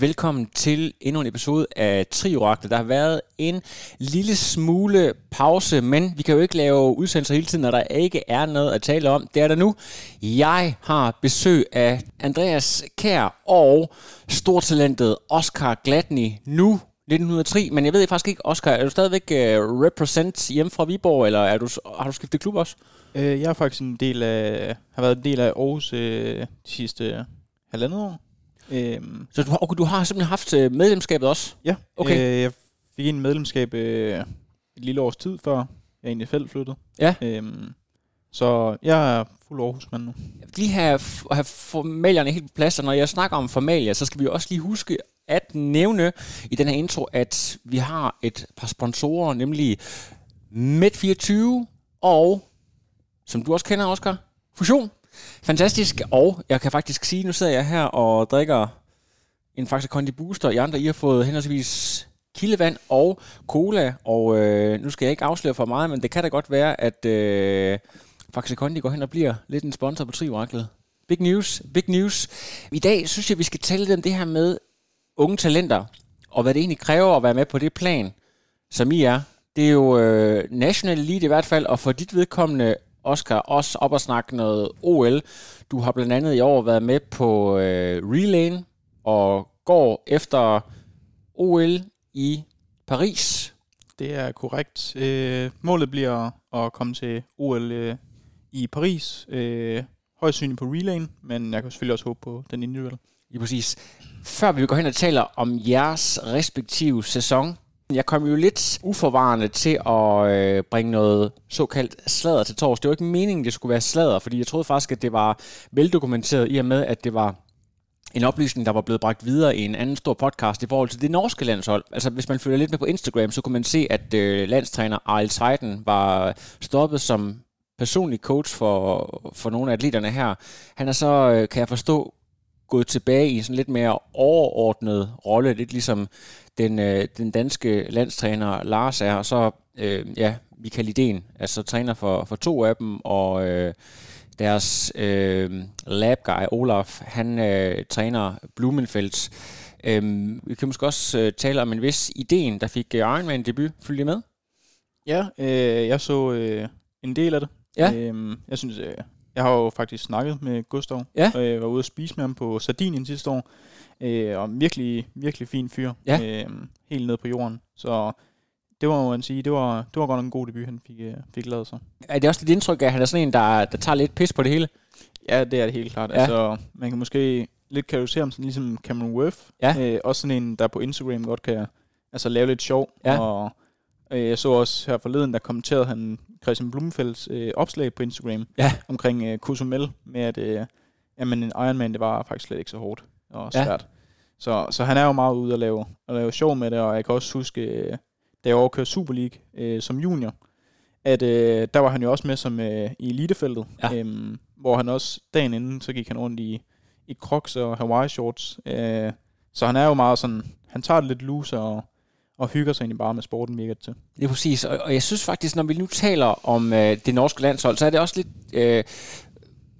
Velkommen til endnu en episode af Triorakter. Der har været en lille smule pause, men vi kan jo ikke lave udsendelser hele tiden, når der ikke er noget at tale om. Det er der nu. Jeg har besøg af Andreas Kær og stortalentet Oscar Gladney nu 1903, men jeg ved faktisk ikke, Oscar, er du stadigvæk uh, represent hjemme fra Viborg, eller er du, har du skiftet klub også? Øh, jeg er faktisk en del af, har været en del af Aarhus øh, de sidste øh, halvandet år. Øhm, så du har, okay, du har simpelthen haft øh, medlemskabet også? Ja, okay. Øh, jeg fik en medlemskab øh, et lille års tid før jeg egentlig selv flyttede. Ja. Øhm, så jeg er fuld Aarhusmand nu. Jeg vil lige have, have formalierne helt på plads, og når jeg snakker om formalier, så skal vi også lige huske at nævne i den her intro, at vi har et par sponsorer, nemlig Med24 og, som du også kender, Oscar, Fusion. Fantastisk, og jeg kan faktisk sige, nu sidder jeg her og drikker en Faxe Kondi Booster. I andre, I har fået henholdsvis kildevand og cola, og øh, nu skal jeg ikke afsløre for meget, men det kan da godt være, at øh, Faxe Kondi går hen og bliver lidt en sponsor på Trioraklet. Big news, big news. I dag synes jeg, vi skal tale lidt om det her med unge talenter, og hvad det egentlig kræver at være med på det plan, som I er. Det er jo øh, national elite i hvert fald, og for dit vedkommende Oscar, også op og snakke noget OL. Du har blandt andet i år været med på øh, Relay og går efter OL i Paris. Det er korrekt. Øh, målet bliver at komme til OL øh, i Paris. Øh, højst synligt på Relay, men jeg kan selvfølgelig også håbe på den individuelle. Ja, præcis. Før vi går hen og taler om jeres respektive sæson, jeg kom jo lidt uforvarende til at øh, bringe noget såkaldt sladder til tors. Det var ikke meningen, det skulle være sladder, fordi jeg troede faktisk, at det var veldokumenteret i og med, at det var en oplysning, der var blevet bragt videre i en anden stor podcast i forhold til det norske landshold. Altså, hvis man følger lidt med på Instagram, så kunne man se, at øh, landstræner Arl Seiden var stoppet som personlig coach for, for nogle af atleterne her. Han er så, øh, kan jeg forstå, gået tilbage i en sådan lidt mere overordnet rolle, lidt ligesom den, øh, den danske landstræner Lars er, og så øh, ja, Michael Idén, altså træner for, for to af dem, og øh, deres øh, lab guy Olaf, han øh, træner Blumenfeldt. Øh, vi kan måske også øh, tale om en vis ideen, der fik øh, Ironman debut. Følg med? Ja, øh, jeg så øh, en del af det. Ja. Øh, jeg synes, øh, jeg har jo faktisk snakket med Gustav, ja. og jeg var ude at spise med ham på Sardinien sidste år. Øh, og virkelig, virkelig fin fyr. Ja. Øh, helt ned på jorden. Så det var man sige, det var, det var godt nok en god debut, han fik, øh, fik lavet sig. Er det også dit indtryk, at han er sådan en, der, der tager lidt pis på det hele? Ja, det er det helt klart. Ja. Altså, man kan måske lidt kategorisere ham sådan ligesom Cameron Worth. Ja. Øh, også sådan en, der på Instagram godt kan altså, lave lidt sjov. Ja. Og jeg så også her forleden, der kommenterede han Christian Blumenfelds øh, opslag på Instagram ja. omkring øh, Cozumel med, at øh, jamen, en Ironman, det var faktisk slet ikke så hårdt og Ja. svært. Så, så han er jo meget ude at lave, at lave sjov med det, og jeg kan også huske, øh, da jeg overkørte Super League øh, som junior, at øh, der var han jo også med som øh, i elitefeltet, Ja. øhm, hvor han også dagen inden, så gik han rundt i, i crocs og Hawaii shorts. Øh, så han er jo meget sådan, han tager det lidt loose og, og hygger sig egentlig bare med sporten, virker det til. Det er præcis, og, og jeg synes faktisk, når vi nu taler om øh, det norske landshold, så er det også lidt øh,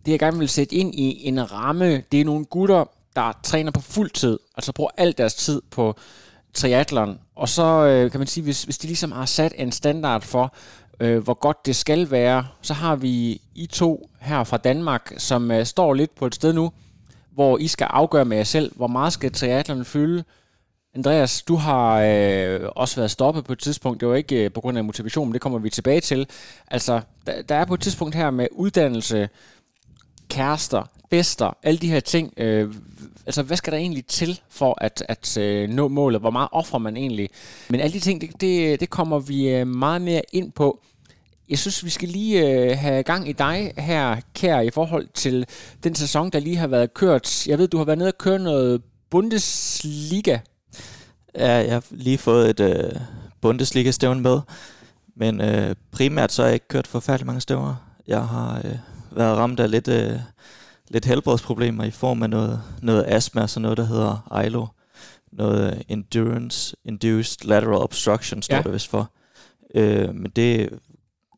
det, jeg gerne vil sætte ind i en ramme. Det er nogle gutter, der træner på fuld tid, altså bruger al deres tid på triatlon, og så øh, kan man sige, hvis, hvis de ligesom har sat en standard for, øh, hvor godt det skal være, så har vi I to her fra Danmark, som øh, står lidt på et sted nu, hvor I skal afgøre med jer selv, hvor meget skal triatlon fylde, Andreas, du har øh, også været stoppet på et tidspunkt. Det var ikke øh, på grund af motivation, men det kommer vi tilbage til. Altså, der, der er på et tidspunkt her med uddannelse, kærester, fester, alle de her ting. Øh, altså, hvad skal der egentlig til for at, at øh, nå målet? Hvor meget offrer man egentlig? Men alle de ting, det, det, det kommer vi øh, meget mere ind på. Jeg synes, vi skal lige øh, have gang i dig her, Kær, i forhold til den sæson, der lige har været kørt. Jeg ved, du har været nede og køre noget Bundesliga. Ja, jeg har lige fået et øh, Bundesliga-stævn med, men øh, primært så har jeg ikke kørt forfærdelig mange stævner. Jeg har øh, været ramt af lidt, øh, lidt helbredsproblemer i form af noget, noget astma, så noget, der hedder ILO. Noget Endurance Induced Lateral Obstruction, står ja. det vist for. Øh, men det er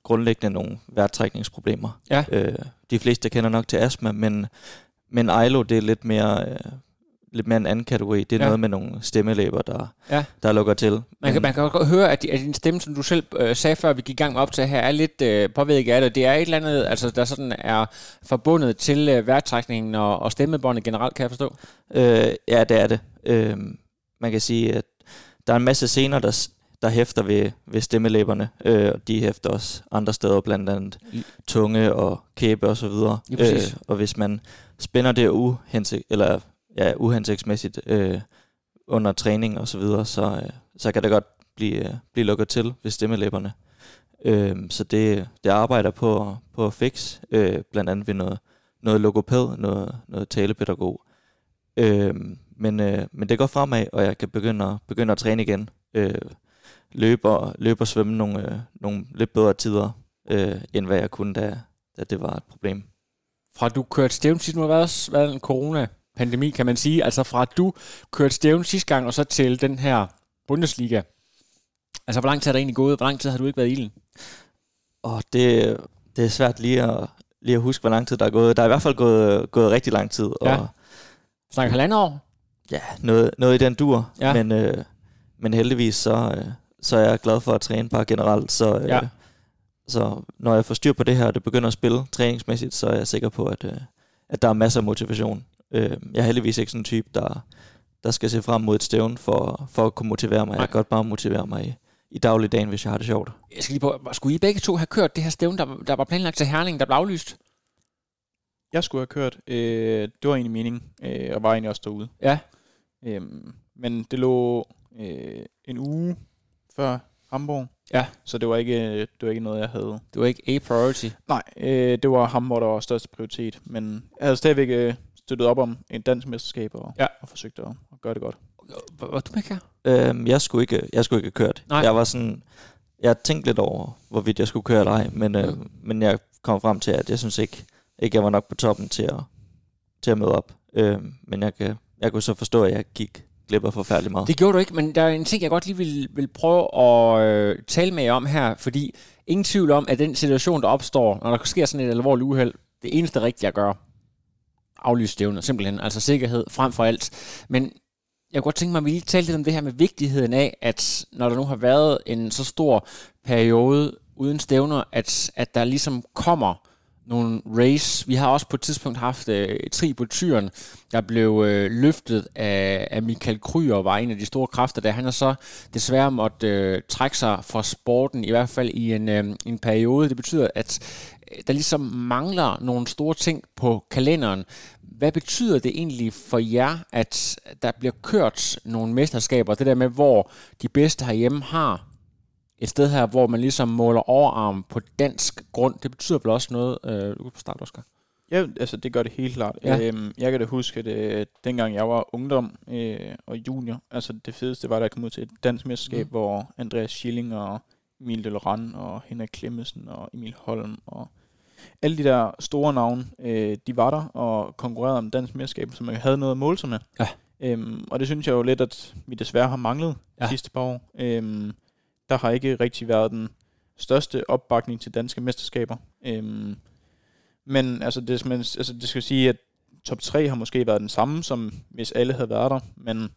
grundlæggende nogle vejrtrækningsproblemer. Ja. Øh, de fleste kender nok til astma, men, men ILO, det er lidt mere... Øh, lidt mere en anden kategori. Det er Ja. noget med nogle stemmelæber, der, Ja. der lukker til. Man kan, Men- man kan godt høre, at, at din stemme, som du selv øh, sagde før, vi gik i gang med op til her, er lidt øh, påvirket af det. Det er et eller andet, altså, der sådan er forbundet til øh, vejrtrækningen og, og stemmebåndet generelt, kan jeg forstå. Øh, ja, det er det. Øh, man kan sige, at der er en masse scener, der, der hæfter ved, ved stemmelæberne. Øh, og de hæfter også andre steder, blandt andet tunge og kæbe og så videre. Ja, præcis. og hvis man spænder det uhensigt, eller, ja, uhensigtsmæssigt øh, under træning og så videre, så, øh, så kan det godt blive, øh, blive lukket til ved stemmelæberne. Øh, så det, det arbejder på, på at fikse, øh, blandt andet ved noget, noget logoped, noget, noget talepædagog. Øh, men, øh, men det går fremad, og jeg kan begynde at, begynde at træne igen. Øh, løbe, og, løbe og svømme nogle, øh, nogle lidt bedre tider, øh, end hvad jeg kunne, da, da det var et problem. Fra du kørte stævn sidst, nu har været en corona-pandemi, kan man sige. Altså fra at du kørte stævn sidste gang, og så til den her Bundesliga. Altså, hvor lang tid er der egentlig gået? Hvor lang tid har du ikke været i ilden? Og det, det er svært lige at, lige at huske, hvor lang tid der er gået. Der er i hvert fald gået, gået rigtig lang tid. Og, Ja. Snakker halvandet år? Ja, noget, noget i den dur. Ja. Men, øh, men heldigvis så, øh, så er jeg glad for at træne bare generelt. Så, øh, Ja. så når jeg får styr på det her, og det begynder at spille træningsmæssigt, så er jeg sikker på, at, øh, at der er masser af motivation. Øh, jeg er heldigvis ikke sådan en type, der, der skal se frem mod et stævn for, for at kunne motivere mig. Jeg kan godt bare motivere mig i, i dagligdagen, hvis jeg har det sjovt. Jeg skal lige på, skulle I begge to have kørt det her stævn, der, der var planlagt til Herning, der blev aflyst? Jeg skulle have kørt. Øh, det var egentlig meningen, øh, og var egentlig også derude. Ja. Øhm, men det lå øh, en uge før Hamburg. Ja. Så det var ikke, det var ikke noget, jeg havde. Det var ikke A-priority. Nej, øh, det var Hamburg, der var største prioritet. Men jeg havde stadigvæk øh, støttet op om en dansk mesterskab og, ja. og forsøgt at, at gøre det godt. Var du med her? Øhm, jeg, skulle ikke, jeg skulle ikke have kørt. Nej. Jeg var sådan, jeg tænkte lidt over, hvorvidt jeg skulle køre eller ej, men, øh, men jeg kom frem til, at jeg synes ikke, ikke jeg var nok på toppen til at, til at møde op. Øhm, men jeg, kan, jeg kunne så forstå, at jeg gik glip af forfærdeligt meget. Det gjorde du ikke, men der er en ting, jeg godt lige vil, vil prøve at øh, tale med jer om her, fordi ingen tvivl om, at den situation, der opstår, når der sker sådan et alvorligt uheld, det eneste rigtige at gøre, aflyse stævnet, simpelthen, altså sikkerhed frem for alt. Men jeg kunne godt tænke mig, at vi lige talte lidt om det her med vigtigheden af, at når der nu har været en så stor periode uden stævner, at, at der ligesom kommer nogle race. Vi har også på et tidspunkt haft øh, tri på tyren, der blev øh, løftet af, af Michael Kryer, var en af de store kræfter, der han har så desværre måtte øh, trække sig fra sporten, i hvert fald i en, øh, en periode. Det betyder, at der ligesom mangler nogle store ting på kalenderen. Hvad betyder det egentlig for jer, at der bliver kørt nogle mesterskaber? Det der med, hvor de bedste herhjemme har et sted her, hvor man ligesom måler overarm på dansk grund. Det betyder vel også noget. Øh, du kan starte, Oscar. Ja, altså det gør det helt klart. Ja. Øhm, jeg kan da huske, at øh, dengang jeg var ungdom øh, og junior, altså det fedeste var, da jeg kom ud til et dansk mesterskab, mm. hvor Andreas Schilling og Emil Delorand og Henrik Klemmesen og Emil Holm og alle de der store navne, øh, de var der og konkurrerede om dansk mesterskab, så man havde noget at måle sig med. Ja. Øhm, og det synes jeg jo lidt, at vi desværre har manglet Ja. de sidste par år. Øhm, der har ikke rigtig været den største opbakning til danske mesterskaber. Øhm, men altså det, men, altså det skal sige, at top 3 har måske været den samme, som hvis alle havde været der, men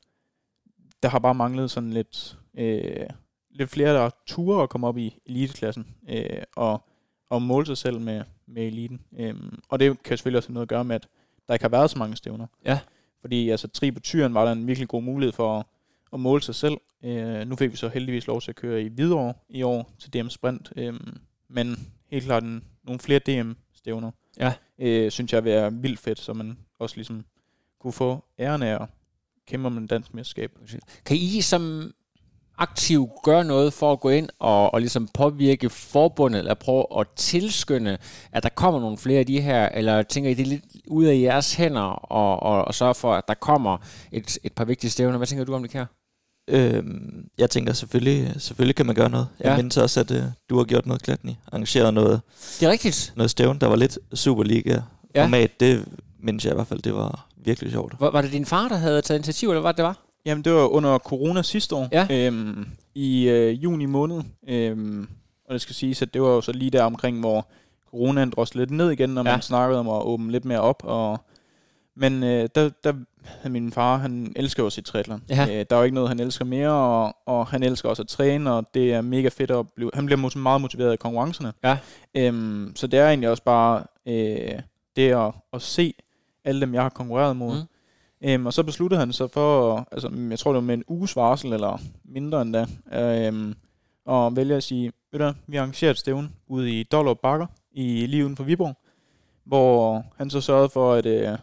der har bare manglet sådan lidt, øh, lidt flere, der ture at komme op i eliteklassen, øh, og, og måle sig selv med, med eliten. Øhm, og det kan selvfølgelig også have noget at gøre med, at der ikke har været så mange stævner. Ja. Fordi altså tri på tyren var der en virkelig god mulighed for at, at måle sig selv. Øh, nu fik vi så heldigvis lov til at køre i Hvidovre i år til DM Sprint, øh, men helt klart en, nogle flere DM-stævner. Ja. Øh, synes jeg vil være vildt fedt, så man også ligesom kunne få æren af at kæmpe om en dansk mesterskab. Kan I som aktiv gøre noget for at gå ind og, og ligesom påvirke forbundet, eller prøve at tilskynde, at der kommer nogle flere af de her, eller tænker I det lidt ud af jeres hænder, og, og, og sørge for, at der kommer et, et par vigtige stævner? Hvad tænker du om det, Kjær? Øhm, jeg tænker selvfølgelig, selvfølgelig kan man gøre noget. Jeg Ja. mindes også, at øh, du har gjort noget Klatny. Arrangeret noget, Det er rigtigt. noget stævn, der var lidt Superliga-format. Ja. Det mindes jeg i hvert fald, det var virkelig sjovt. Var, var det din far, der havde taget initiativ, eller hvad det var? Jamen, det var under corona sidste år, Ja. øhm, i øh, juni måned. Øhm, og det skal siges, at det var jo så lige der omkring, hvor coronaen drossede lidt ned igen, når Ja. man snakkede om at åbne lidt mere op. Og, men øh, der, der havde min far, han elsker jo sit triathlon. Ja. Øh, der er jo ikke noget, han elsker mere, og, og han elsker også at træne, og det er mega fedt at blive... Han bliver meget motiveret af konkurrencerne. Ja. Øhm, så det er egentlig også bare øh, det at, at se alle dem, jeg har konkurreret mod. Mm. Øhm, og så besluttede han sig for, altså jeg tror det var med en uges varsel, eller mindre end da, øhm, og vælge at sige, ved du, vi arrangerer et stævne ude i Dollerup Bakker, i lige uden for Viborg, hvor han så sørgede for, at øh,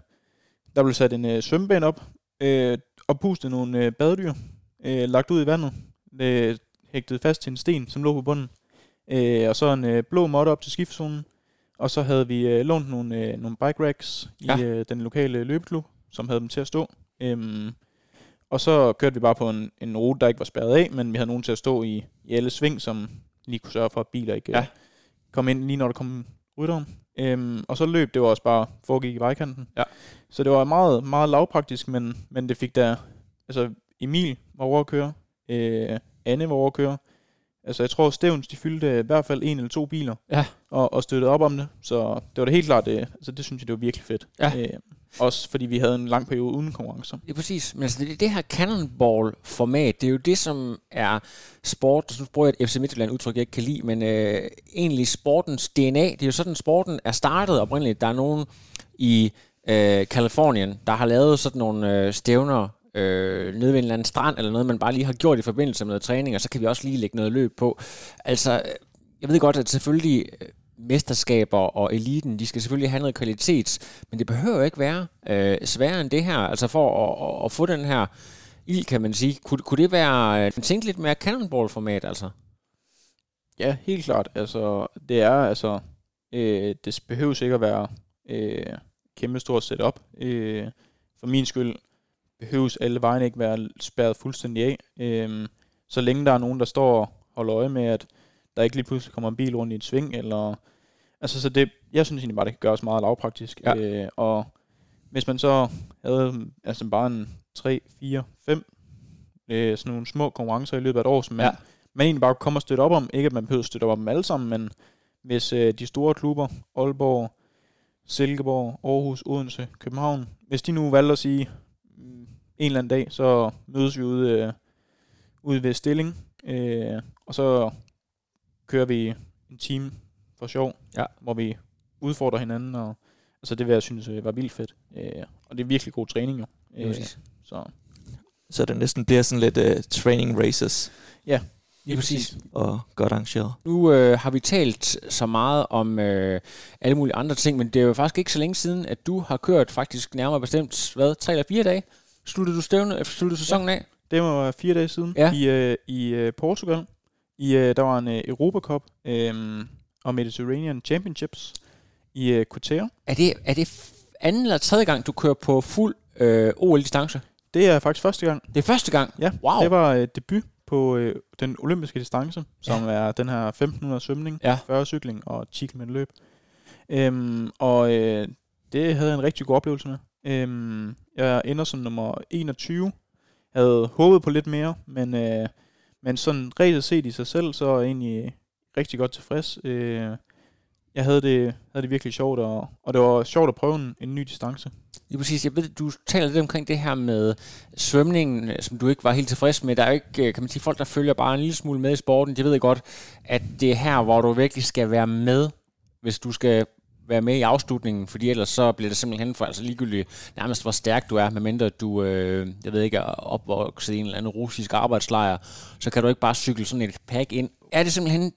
der blev sat en øh, svømmebane op, øh, og pustet nogle øh, badedyr, øh, lagt ud i vandet, øh, hægtet fast til en sten, som lå på bunden, øh, og så en øh, blå måtte op til skiftzonen, og så havde vi øh, lånt nogle, øh, nogle bike racks i Ja. øh, den lokale løbeklub, som havde dem til at stå. Øhm, og så kørte vi bare på en, en rute, der ikke var spærret af, men vi havde nogen til at stå i, i alle sving, som lige kunne sørge for, at biler ikke Ja. ja. kom ind, lige når der kom rytteren. Øhm, og så løb det var også bare foregik i vejkanten. Ja. Så det var meget, meget lavpraktisk, men, men det fik der... Altså, Emil var over at køre. Øh, Anne var over at køre. Altså, jeg tror, Stævns, de fyldte i hvert fald en eller to biler. Ja. Og, og støttede op om det. Så det var det helt klart, det, altså, det synes jeg, det var virkelig fedt. Ja. Øh, også fordi vi havde en lang periode uden konkurrencer. Det er præcis. Men altså, det, det her cannonball-format, det er jo det, som er sport, så bruger jeg et FC Midtjylland udtryk, jeg ikke kan lide, men øh, egentlig sportens DNA. Det er jo sådan, sporten er startet oprindeligt. Der er nogen i øh, Kalifornien, der har lavet sådan nogle øh, stævner øh, nede ved en eller anden strand, eller noget, man bare lige har gjort i forbindelse med noget træning, og så kan vi også lige lægge noget løb på. Altså, øh, jeg ved godt, at selvfølgelig øh, mesterskaber og eliten, de skal selvfølgelig have noget kvalitet, men det behøver jo ikke være øh, sværere end det her. Altså for at, at, at få den her ild, kan man sige. Kunne, kunne det være øh, tænke lidt mere cannonball-format, altså? Ja, helt klart. Altså, det er altså... Øh, det behøver ikke at være øh, kæmpe stort setup. Øh, for min skyld behøves alle vejene ikke være spærret fuldstændig af. Øh, så længe der er nogen, der står og holder øje med, at der ikke lige pludselig kommer en bil rundt i et sving, eller... Altså, så det, jeg synes egentlig bare, det kan gøres meget lavpraktisk. Ja. Øh, og hvis man så havde altså bare en 3, 4, 5 øh, sådan nogle små konkurrencer i løbet af et år, som man, Ja. man egentlig bare kommer og støtte op om. Ikke at man behøver at støtte op om dem alle sammen, men hvis øh, de store klubber, Aalborg, Silkeborg, Aarhus, Odense, København, hvis de nu valgte at sige, mm, en eller anden dag, så mødes vi ude, øh, ude ved Stilling, øh, og så kører vi en time for sjov, Ja. hvor vi udfordrer hinanden, og altså det vil jeg synes øh, var vildt fedt. Øh, og det er virkelig god træning jo. Ja, præcis. så Så det næsten bliver sådan lidt uh, training races Lige præcis. og godt arrangeret. Nu øh, har vi talt så meget om øh, alle mulige andre ting, men det er jo faktisk ikke så længe siden, at du har kørt faktisk nærmere bestemt, hvad, tre eller fire dage? Sluttede du stævne, sluttede du sæsonen af? Det var fire dage siden Ja. i, øh, i øh, Portugal. I, øh, der var en øh, Europa Cup øh, og Mediterranean Championships i øh, Couture. Er det, er det f- anden eller tredje gang, du kører på fuld øh, OL-distance? Det er faktisk første gang. Det er første gang? Ja, Wow. det var øh, debut på øh, den olympiske distance, som ja. er den her 1500 svømning, Ja. 40 cykling og 10 km løb. Øhm, og øh, det havde jeg en rigtig god oplevelse med. Øhm, jeg ender som nummer 21. Jeg havde håbet på lidt mere, men, øh, men sådan rent set i sig selv, så er jeg egentlig rigtig godt tilfreds. Øh, jeg havde det, havde det virkelig sjovt, og, og det var sjovt at prøve en, en ny distance. Ja, præcis. Jeg ved, du taler lidt omkring det her med svømningen, øh, som du ikke var helt tilfreds med. Der er jo ikke, øh, kan man sige, folk, der følger bare en lille smule med i sporten. De ved godt, at det er her, hvor du virkelig skal være med, hvis du skal være med i afslutningen, fordi ellers så bliver det simpelthen for altså ligegyldigt nærmest hvor stærk du er, medmindre du, øh, jeg ved ikke, er opvokset i en eller anden russisk arbejdslejr, så kan du ikke bare cykle sådan et pack ind. Er det simpelthen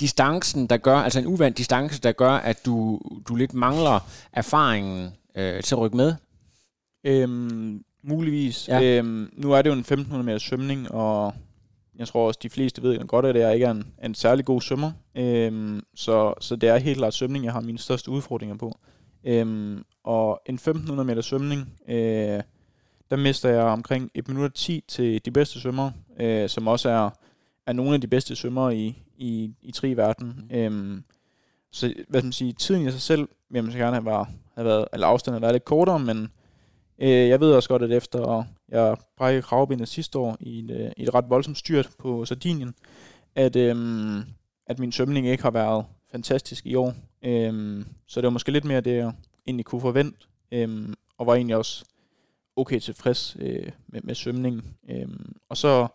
distancen, der gør, altså en uvandt distance, der gør, at du, du lidt mangler erfaringen øh, til at rykke med? Øhm, muligvis. Ja. Øhm, nu er det jo en 1500 meter svømning, og jeg tror også, de fleste ved godt, at jeg ikke er en, en særlig god svømmer. Øhm, så, så det er helt klart svømning, jeg har mine største udfordringer på. Øhm, og en 1500 meter svømning, øh, der mister jeg omkring 1 minut og 10 til de bedste svømmer, øh, som også er, er nogle af de bedste svømmer i, i, i tri-verden. Mm. Øhm, så hvad skal man sige, tiden i sig selv vil man så gerne have, været, have været, eller afstanden have været lidt kortere, men øh, jeg ved også godt, at efter jeg brækkede kravbenet sidste år i et, øh, i et ret voldsomt styrt på Sardinien, at, øh, at min svømning ikke har været fantastisk i år. Øh, så det var måske lidt mere det, jeg egentlig kunne forvente, øh, og var egentlig også okay tilfreds øh, med, med svømningen. Øh, og så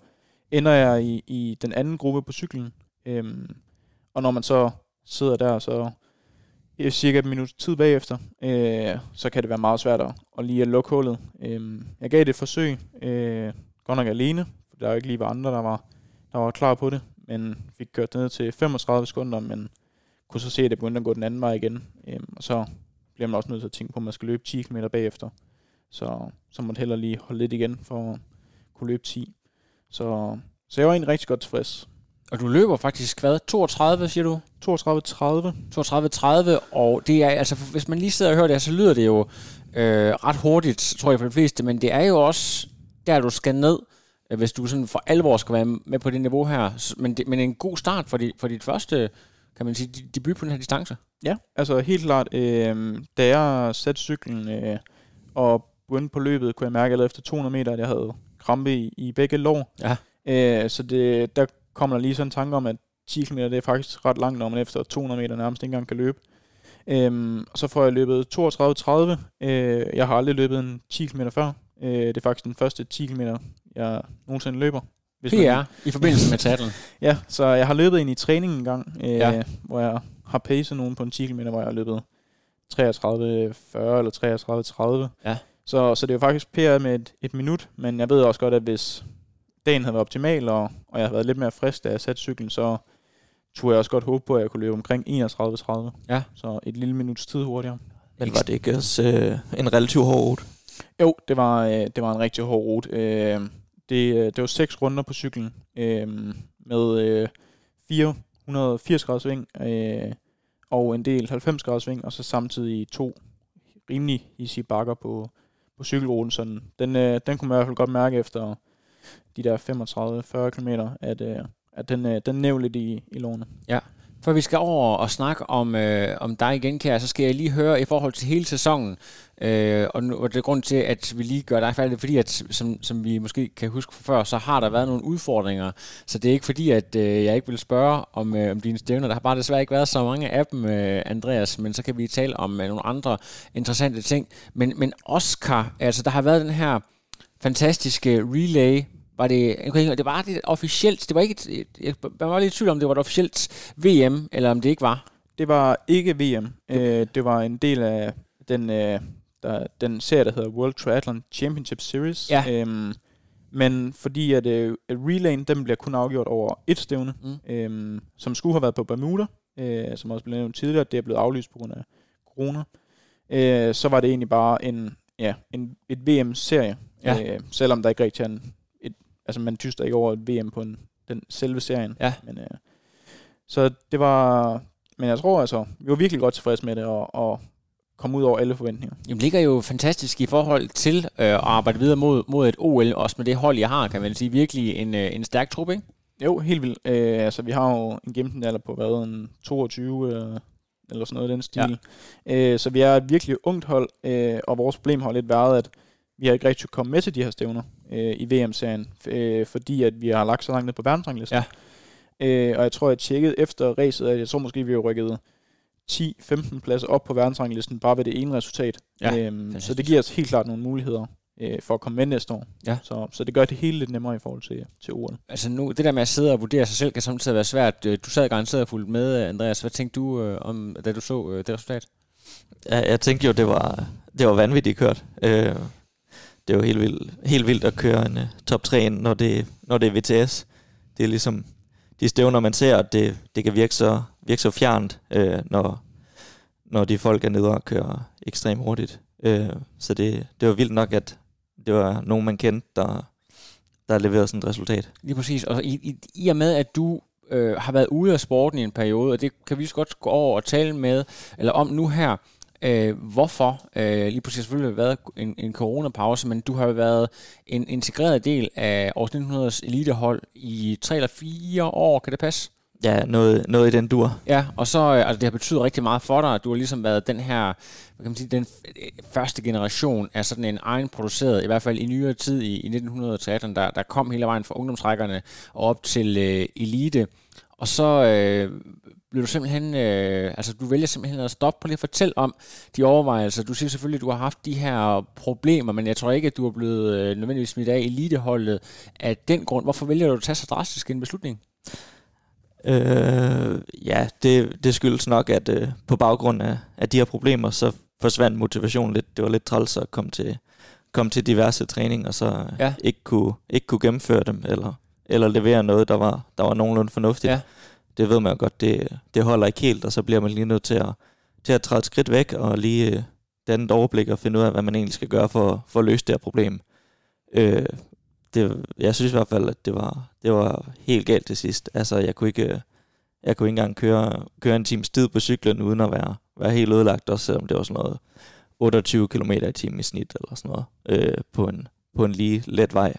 ender jeg i, i den anden gruppe på cyklen, Øhm, og når man så sidder der, så er cirka et minut tid bagefter, øh, så kan det være meget svært at, at lige at lukke hullet. Øh, jeg gav det et forsøg, øh, godt nok alene, for der var jo ikke lige var andre, der var, der var klar på det, men fik kørt det ned til 35 sekunder, men kunne så se, at det begyndte at gå den anden vej igen. Øh, og så bliver man også nødt til at tænke på, at man skal løbe 10 km bagefter. Så, så måtte man heller lige holde lidt igen for at kunne løbe 10. Så, så jeg var egentlig rigtig godt tilfreds. Og du løber faktisk, hvad, 32, siger du? 32-30. 32-30, og det er, altså, hvis man lige sidder og hører det så lyder det jo øh, ret hurtigt, tror jeg for de fleste, men det er jo også der, du skal ned, øh, hvis du sådan for alvor skal være med på det niveau her. Men, det, men en god start for, dit, for dit første, kan man sige, debut på den her distance. Ja, altså helt klart, øh, da jeg satte cyklen øh, og begyndte på løbet, kunne jeg mærke allerede efter 200 meter, at jeg havde krampe i, i begge lår. Ja. Øh, så det, der kommer der lige sådan en tanke om, at 10 km det er faktisk ret langt, når man efter 200 meter nærmest ikke engang kan løbe. Øhm, og så får jeg løbet 32-30. Øh, jeg har aldrig løbet en 10 km før. Øh, det er faktisk den første 10 km, jeg nogensinde løber. Hvis PR man... i forbindelse med tatlen. ja, så jeg har løbet ind i træning en gang, øh, ja. hvor jeg har pacet nogen på en 10 km, hvor jeg har løbet 33-40 eller 33-30. Ja. Så, så det er jo faktisk PR med et, et minut, men jeg ved også godt, at hvis dagen havde været optimal, og, og jeg havde været lidt mere frisk, da jeg satte cyklen, så turde jeg også godt håbe på, at jeg kunne løbe omkring 31-30. Ja. Så et lille minuts tid hurtigere. Men var det ikke også øh, en relativt hård rute? Jo, det var, øh, det var en rigtig hård rute. Øh, det, øh, det var seks runder på cyklen øh, med øh, 480 graders sving øh, og en del 90 graders sving, og så samtidig to rimelig easy bakker på, på cykelruten. Så den, øh, den kunne man i hvert fald godt mærke efter de der 35-40 km, at, øh, at den, øh, den næv lidt i, i låne. Ja, for vi skal over og snakke om, øh, om dig igen, Kære, så skal jeg lige høre i forhold til hele sæsonen, øh, og, nu, og det er grund til, at vi lige gør dig færdig, fordi at, som, som vi måske kan huske fra før, så har der været nogle udfordringer, så det er ikke fordi, at øh, jeg ikke vil spørge om, øh, om dine stævner. Der har bare desværre ikke været så mange af dem, øh, Andreas, men så kan vi tale om øh, nogle andre interessante ting. Men, men Oscar, altså der har været den her fantastiske relay var det, det var det officielt, det var ikke, jeg var lidt i tvivl om, det var et officielt VM, eller om det ikke var. Det var ikke VM. Øh, det var en del af den, øh, der, den serie, der hedder World Triathlon Championship Series. Ja. Øhm, men fordi at, øh, at relayen, den bliver kun afgjort over et stævne, mm. øhm, som skulle have været på Bermuda, øh, som også blev nævnt tidligere, det er blevet aflyst på grund af corona. Øh, så var det egentlig bare en, ja, en, et VM-serie, ja. øh, selvom der ikke rigtig er en altså man tyster ikke over et VM på en, den selve serien. Ja. Men, øh, så det var, men jeg tror altså, vi var virkelig godt tilfredse med det, og, og kom ud over alle forventninger. Jamen ligger jo fantastisk i forhold til øh, at arbejde videre mod, mod et OL, også med det hold, jeg har, kan man sige, virkelig en, øh, en stærk trup, ikke? Jo, helt vildt. Øh, altså, vi har jo en gennemsnitsalder på hvad, en 22 øh, eller sådan noget i den stil. Ja. Øh, så vi er et virkelig ungt hold, øh, og vores problem har lidt været, at vi har ikke rigtig kommet med til de her stævner øh, i VM-serien, øh, fordi at vi har lagt så langt ned på verdensranglisten. Ja. Øh, og jeg tror, jeg tjekkede efter racet, at jeg tror måske, vi har rykket 10-15 pladser op på verdensranglisten, bare ved det ene resultat. Ja, øhm, så det giver os helt klart nogle muligheder øh, for at komme med næste år. Ja. Så, så det gør det hele lidt nemmere i forhold til, til ordene. Altså nu, det der med at sidde og vurdere sig selv, kan samtidig være svært. Øh, du sad garanteret og fulgte med, Andreas. Hvad tænkte du øh, om, da du så øh, det resultat? Ja, jeg tænkte jo, det var, det var vanvittigt kørt. Øh, det er jo helt vildt, helt vildt at køre en uh, top 3 ind, når det, når det er VTS. Det er ligesom de stævner, man ser, at det, det kan virke så, virke så fjernt, øh, når, når de folk er nede og kører ekstremt hurtigt. Øh, så det, det var vildt nok, at det var nogen, man kendte, der, der leverede sådan et resultat. Lige præcis. Og i, i, i og med, at du øh, har været ude af sporten i en periode, og det kan vi så godt gå over og tale med, eller om nu her, øh, hvorfor. Øh, lige præcis selvfølgelig har været en, en coronapause, men du har jo været en integreret del af år 1900's elitehold i tre eller fire år, kan det passe? Ja, noget, noget i den dur. Ja, og så øh, altså det har betydet rigtig meget for dig, at du har ligesom været den her, hvad kan man sige, den øh, første generation af sådan en egenproduceret, i hvert fald i nyere tid i, i 1930'erne, der, der kom hele vejen fra ungdomsrækkerne og op til øh, elite. Og så øh, blev du simpelthen, øh, altså du vælger simpelthen at stoppe på lige at fortælle om de overvejelser. Du siger selvfølgelig, at du har haft de her problemer, men jeg tror ikke, at du er blevet øh, nødvendigvis smidt af eliteholdet af den grund. Hvorfor vælger du at tage så drastisk en beslutning? Øh, ja, det, det skyldes nok, at øh, på baggrund af, af de her problemer, så forsvandt motivationen lidt. Det var lidt træls at komme til, komme til diverse træninger, og så ja. ikke, kunne, ikke kunne gennemføre dem, eller, eller levere noget, der var, der var nogenlunde fornuftigt. Ja. Det ved man jo godt, det, det holder ikke helt, og så bliver man lige nødt til at, til at træde et skridt væk, og lige øh, danne et overblik og finde ud af, hvad man egentlig skal gøre for, for at løse det her problem. Øh, det, jeg synes i hvert fald, at det var, det var helt galt til sidst. Altså, jeg kunne ikke, jeg kunne ikke engang køre, køre en times tid på cyklen, uden at være, være helt ødelagt, også selvom det var sådan noget 28 km i timen i snit, eller sådan noget, øh, på, en, på en lige let vej.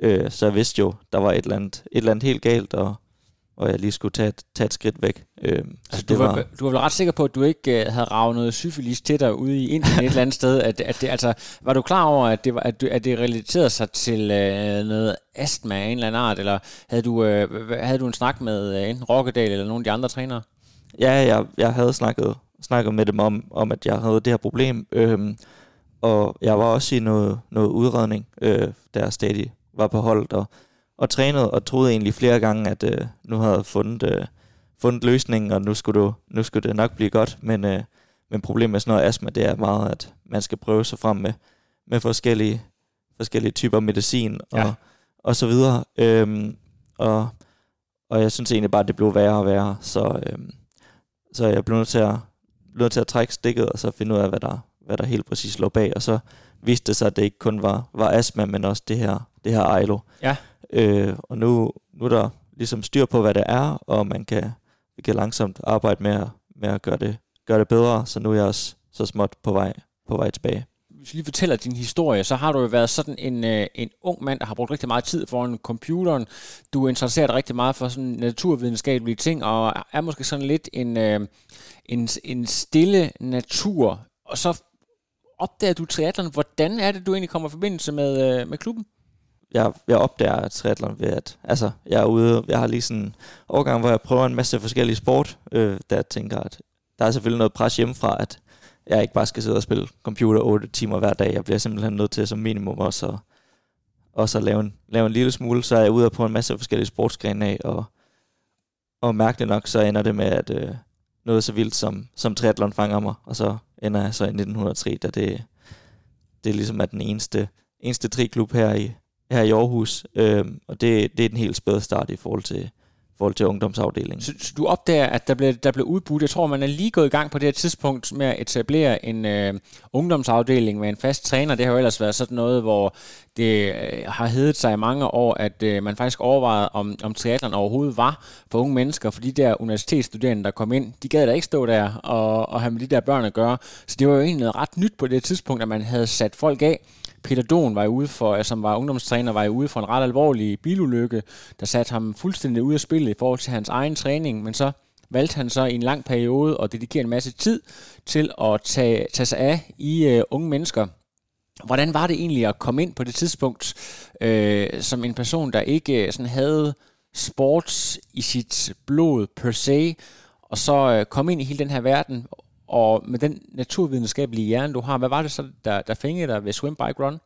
Øh, så jeg vidste jo, der var et eller andet, et eller andet helt galt, og og jeg lige skulle tage et, tage et skridt væk. Øh, altså, du, var, var, du var vel ret sikker på, at du ikke uh, havde ravet noget syfilis til dig ude i Indien et eller andet sted? At, at det, altså, var du klar over, at det, var, at, at det relaterede sig til uh, noget astma af en eller anden art, eller havde du, uh, havde du en snak med uh, enten Rokkedal eller nogle af de andre trænere? Ja, jeg, jeg havde snakket, snakket med dem om, om, at jeg havde det her problem, øhm, og jeg var også i noget, noget udredning, øh, da jeg stadig var på holdet, og og trænede og troede egentlig flere gange, at øh, nu havde jeg fundet, øh, fundet løsningen, og nu skulle, du, nu skulle det nok blive godt. Men, øh, men problemet med sådan noget astma, det er meget, at man skal prøve sig frem med, med forskellige, forskellige typer medicin og, ja. og så videre. Øhm, og, og jeg synes egentlig bare, at det blev værre og værre. Så, øhm, så jeg blev nødt til at, nødt til at trække stikket, og så finde ud af, hvad der, hvad der helt præcis lå bag. Og så viste det sig, at det ikke kun var, var astma, men også det her, det her ejlo. Ja. Øh, og nu, nu er der ligesom styr på, hvad det er, og man kan, vi kan langsomt arbejde med at, med at gøre, det, gøre det bedre, så nu er jeg også så småt på vej, på vej tilbage. Hvis du lige fortæller din historie, så har du jo været sådan en, øh, en ung mand, der har brugt rigtig meget tid foran computeren. Du er interesseret rigtig meget for sådan naturvidenskabelige ting, og er måske sådan lidt en, øh, en, en stille natur. Og så opdager du triathlon. Hvordan er det, du egentlig kommer i forbindelse med, øh, med klubben? Jeg, jeg opdager triathlon ved, at altså, jeg er ude, jeg har lige sådan en årgang, hvor jeg prøver en masse forskellige sport, øh, der jeg tænker, at der er selvfølgelig noget pres hjemmefra, at jeg ikke bare skal sidde og spille computer 8 timer hver dag. Jeg bliver simpelthen nødt til som minimum også at, også at lave, en, lave en lille smule, så er jeg ude på en masse forskellige sportsgrene af, og, og mærkeligt nok, så ender det med, at øh, noget så vildt som, som triathlon fanger mig, og så ender jeg så i 1903, da det, det ligesom er den eneste, eneste triklub her i, her i Aarhus, øh, og det, det er den helt spæde start i forhold til, forhold til ungdomsafdelingen. Så, så du opdager, at der blev, der blev udbudt, jeg tror, man er lige gået i gang på det her tidspunkt med at etablere en øh, ungdomsafdeling med en fast træner. Det har jo ellers været sådan noget, hvor det øh, har heddet sig i mange år, at øh, man faktisk overvejede, om, om triathlon overhovedet var for unge mennesker, for de der universitetsstuderende, der kom ind, de gad da ikke stå der og, og have med de der børn at gøre. Så det var jo egentlig ret nyt på det tidspunkt, at man havde sat folk af, Peter Don var ude for, øh, som var ungdomstræner, var ude for en ret alvorlig bilulykke, der satte ham fuldstændig ud af spillet i forhold til hans egen træning, men så valgte han så i en lang periode at dedikere en masse tid til at tage, tage sig af i uh, unge mennesker. Hvordan var det egentlig at komme ind på det tidspunkt øh, som en person, der ikke øh, sådan havde sports i sit blod per se, og så øh, komme ind i hele den her verden, og med den naturvidenskabelige hjerne, du har, hvad var det så, der, der fængede dig ved Swim Bike Run?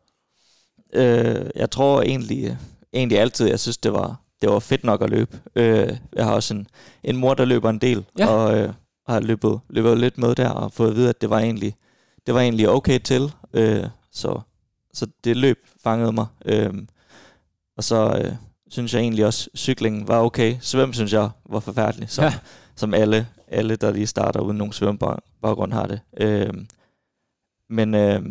Øh, jeg tror egentlig, egentlig altid, jeg synes, det var, det var fedt nok at løbe. Øh, jeg har også en, en mor, der løber en del, ja. og øh, har løbet, løbet lidt med der, og fået at vide, at det var egentlig, det var egentlig okay til. Øh, så, så det løb fangede mig. Øh, og så øh, synes jeg egentlig også, cyklingen var okay. Svøm synes jeg var forfærdelig, som, ja. som alle, alle, der lige starter uden nogen svømmebaggrund, har det. Øh, men øh,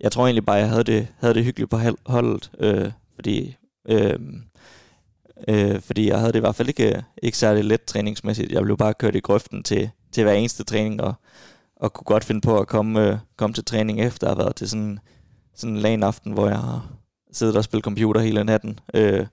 jeg tror egentlig bare, at jeg havde det, havde det hyggeligt på holdet, øh, fordi, øh, øh, fordi jeg havde det i hvert fald ikke, øh, ikke særlig let træningsmæssigt. Jeg blev bare kørt i grøften til, til hver eneste træning, og, og kunne godt finde på at komme, øh, komme til træning efter at have været til sådan, sådan en lan aften, hvor jeg har siddet og spillet computer hele natten. Øh,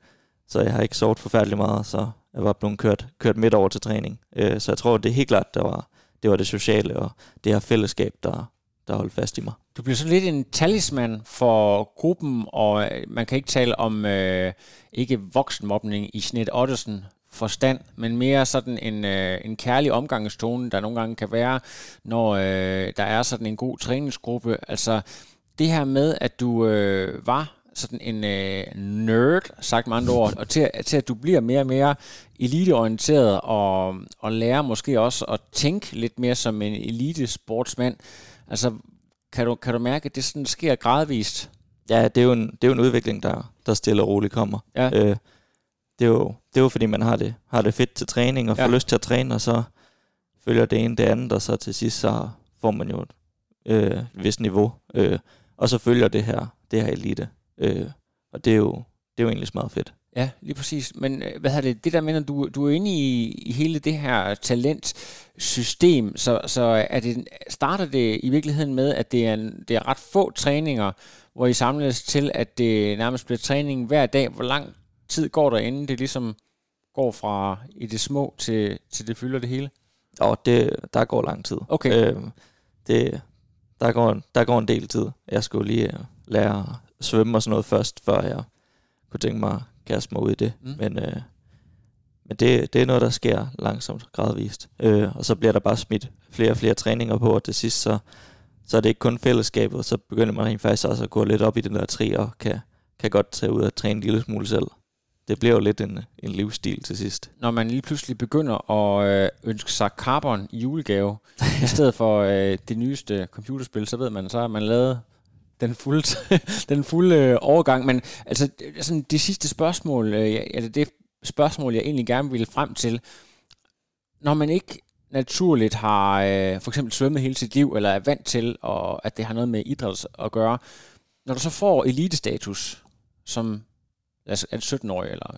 så jeg har ikke sovet forfærdeligt meget, så jeg var blevet kørt, kørt midt over til træning. Øh, så jeg tror, det er helt klart, der var, det var det sociale og det her fællesskab, der, der holdt fast i mig. Du bliver så lidt en talisman for gruppen, og øh, man kan ikke tale om øh, ikke voksenmobning i Snit Ottesen forstand, men mere sådan en, øh, en kærlig omgangstone, der nogle gange kan være, når øh, der er sådan en god træningsgruppe. Altså det her med, at du øh, var sådan en øh, nerd, sagt med andre ord, og til, til at du bliver mere og mere eliteorienteret og, og lærer måske også at tænke lidt mere som en elitesportsmand. Altså, kan du, kan du mærke, at det sådan sker gradvist? Ja, det er jo en, det er jo en udvikling, der, der stille og roligt kommer. Ja. Øh, det, er jo, det er jo fordi, man har det, har det fedt til træning og Ja. får lyst til at træne, og så følger det ene det andet, og så til sidst så får man jo et øh, vist niveau. Øh, og så følger det her, det her elite. Øh, og det er, jo, det er jo egentlig meget fedt. Ja, lige præcis. Men øh, hvad har det, det der med, når du, du er inde i, i hele det her talentsystem, så, så er det, starter det i virkeligheden med, at det er, en, det er ret få træninger, hvor I samles til, at det nærmest bliver træning hver dag. Hvor lang tid går der, inden det ligesom går fra i det små til, til det fylder det hele? Og det, der går lang tid. Okay. Øh, det, der, går, der går en del tid. Jeg skulle lige lære svømme og sådan noget først, før jeg kunne tænke mig at kaste mig ud i det. Mm. Men, øh, men det, det er noget, der sker langsomt, gradvist. Øh, og så bliver der bare smidt flere og flere træninger på, og til sidst så, så er det ikke kun fællesskabet, så begynder man rent faktisk også at gå lidt op i den der tri, og kan, kan godt tage ud og træne en lille smule selv. Det bliver jo lidt en, en livsstil til sidst. Når man lige pludselig begynder at øh, ønske sig carbon i julegave, i stedet for øh, det nyeste computerspil, så ved man, så har man lavet den fulde, den fulde øh, overgang. Men altså, øh, sådan, det sidste spørgsmål, øh, jeg- altså det spørgsmål, jeg egentlig gerne ville frem til, når man ikke naturligt har øh, for eksempel svømmet hele sit liv, eller er vant til, og at det har noget med idræt at gøre, når du så får elitestatus, som altså, er 17-årig, eller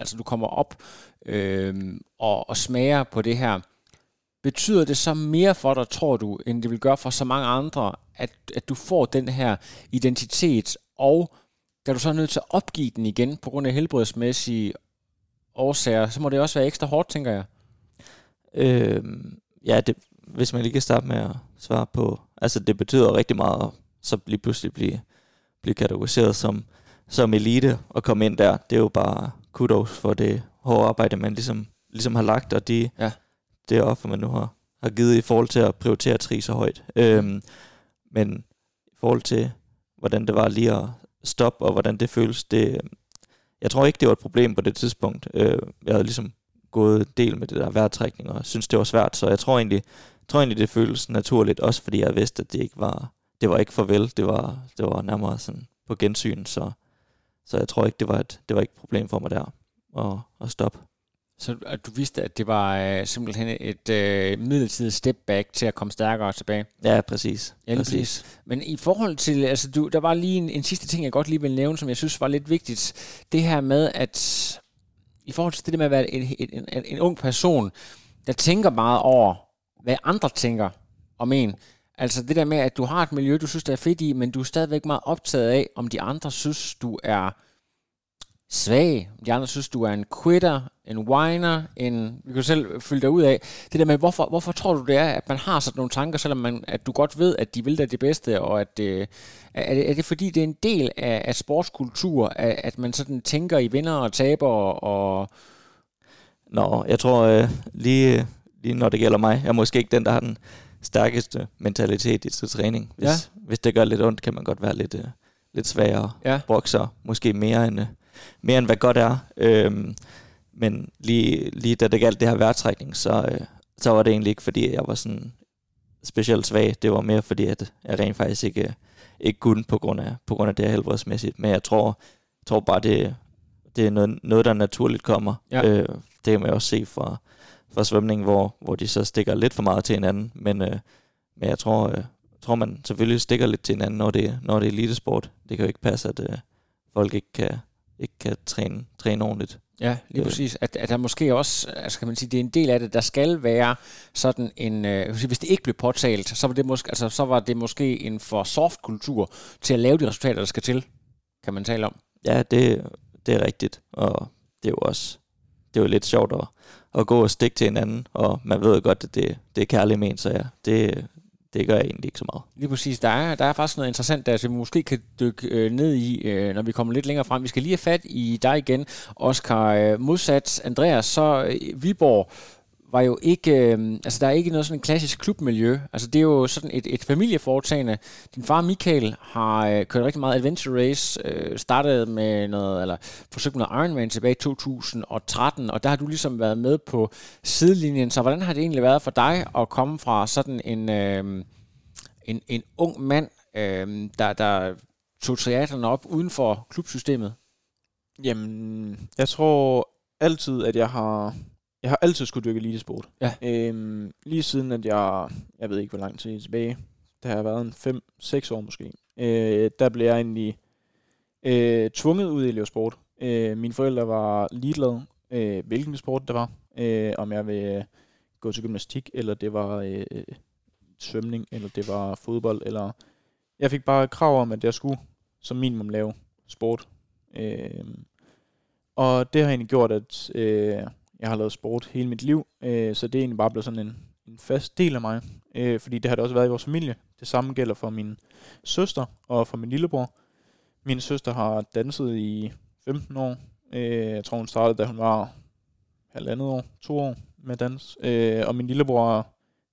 altså du kommer op øh, og, og smager på det her, betyder det så mere for dig, tror du, end det vil gøre for så mange andre, at, at du får den her identitet, og da du så er nødt til at opgive den igen på grund af helbredsmæssige årsager, så må det også være ekstra hårdt, tænker jeg. Øh, ja, det, hvis man lige kan starte med at svare på, altså det betyder rigtig meget at så lige pludselig blive, blive kategoriseret som, som elite og komme ind der. Det er jo bare kudos for det hårde arbejde, man ligesom, ligesom har lagt, og de, Ja det offer, man nu har, har givet i forhold til at prioritere tri så højt. Øhm, men i forhold til, hvordan det var lige at stoppe, og hvordan det føles, det, jeg tror ikke, det var et problem på det tidspunkt. Øh, jeg havde ligesom gået en del med det der vejrtrækning, og synes det var svært, så jeg tror egentlig, tror egentlig det føles naturligt, også fordi jeg vidste, at det ikke var, det var ikke farvel, det var, det var nærmere sådan på gensyn, så, så jeg tror ikke, det var et, det var ikke et problem for mig der at, at stoppe. Så at du vidste, at det var øh, simpelthen et øh, midlertidigt step back til at komme stærkere tilbage. Ja, præcis. Ja, lige præcis. Men i forhold til, altså du, der var lige en, en sidste ting, jeg godt lige vil nævne, som jeg synes var lidt vigtigt. Det her med, at i forhold til det der med at være en, en, en, en ung person, der tænker meget over, hvad andre tænker om en. Altså det der med, at du har et miljø, du synes, der er fedt i, men du er stadigvæk meget optaget af, om de andre synes, du er svag. De andre synes, du er en quitter, en whiner, en... Vi kan selv fylde dig ud af. Det der med, hvorfor, hvorfor tror du det er, at man har sådan nogle tanker, selvom man, at du godt ved, at de vil dig det bedste, og at øh, er, det, er det fordi, det er en del af, af sportskultur, at, at man sådan tænker i vinder og taber, og... Nå, jeg tror øh, lige, lige når det gælder mig, jeg er måske ikke den, der har den stærkeste mentalitet i til træning. Hvis, Ja. hvis det gør lidt ondt, kan man godt være lidt, øh, lidt svagere Ja. bokser, måske mere end, øh, mere end hvad godt er. Øhm, men lige, lige da det galt det her vejrtrækning, så, øh, så var det egentlig ikke, fordi jeg var sådan specielt svag. Det var mere fordi, at jeg rent faktisk ikke, øh, ikke kunne på grund af, på grund af det her helbredsmæssigt. Men jeg tror, tror bare, det, det er noget, noget, der naturligt kommer. Ja. Øh, det kan man også se fra, fra svømning, hvor, hvor de så stikker lidt for meget til hinanden. Men, øh, men jeg tror, øh, tror, man selvfølgelig stikker lidt til hinanden, når det, når det er elitesport. Det kan jo ikke passe, at øh, folk ikke kan, ikke kan træne, træne ordentligt. Ja, lige øh. præcis. At, at der måske også, altså kan man sige, det er en del af det, der skal være sådan en, øh, hvis det ikke blev påtalt, så var det måske, altså, så var det måske en for soft kultur til at lave de resultater, der skal til, kan man tale om. Ja, det, det er rigtigt, og det er jo også, det er jo lidt sjovt at, at gå og stikke til hinanden, og man ved godt, at det, det er kærligt ment, så ja, det, det gør jeg egentlig ikke så meget. Lige præcis. Der er, der er faktisk noget interessant der, som vi måske kan dykke øh, ned i, øh, når vi kommer lidt længere frem. Vi skal lige have fat i dig igen, Oscar. Øh, modsat Andreas, så øh, Viborg var jo ikke, øh, altså der er ikke noget sådan en klassisk klubmiljø. Altså det er jo sådan et, et familieforetagende. Din far Michael har øh, kørt rigtig meget adventure race, øh, startede med noget, eller forsøgt med Ironman tilbage i 2013, og der har du ligesom været med på sidelinjen. Så hvordan har det egentlig været for dig at komme fra sådan en, øh, en, en ung mand, øh, der, der tog triatlerne op uden for klubsystemet? Jamen, jeg tror altid, at jeg har jeg har altid skulle dyrke elitesport. Ja. Øhm, lige siden, at jeg, jeg ved ikke, hvor lang tid tilbage, det har været en 5-6 år måske, øh, der blev jeg egentlig øh, tvunget ud i elevsport. Øh, mine forældre var ligeglade, øh, hvilken sport det var. Øh, om jeg vil gå til gymnastik, eller det var øh, svømning, eller det var fodbold, eller... Jeg fik bare krav om, at jeg skulle som minimum lave sport. Øh, og det har egentlig gjort, at øh, jeg har lavet sport hele mit liv, øh, så det er egentlig bare blevet sådan en, en fast del af mig. Øh, fordi det har det også været i vores familie. Det samme gælder for min søster og for min lillebror. Min søster har danset i 15 år. Øh, jeg tror, hun startede, da hun var halvandet år, to år med dans. Øh, og min lillebror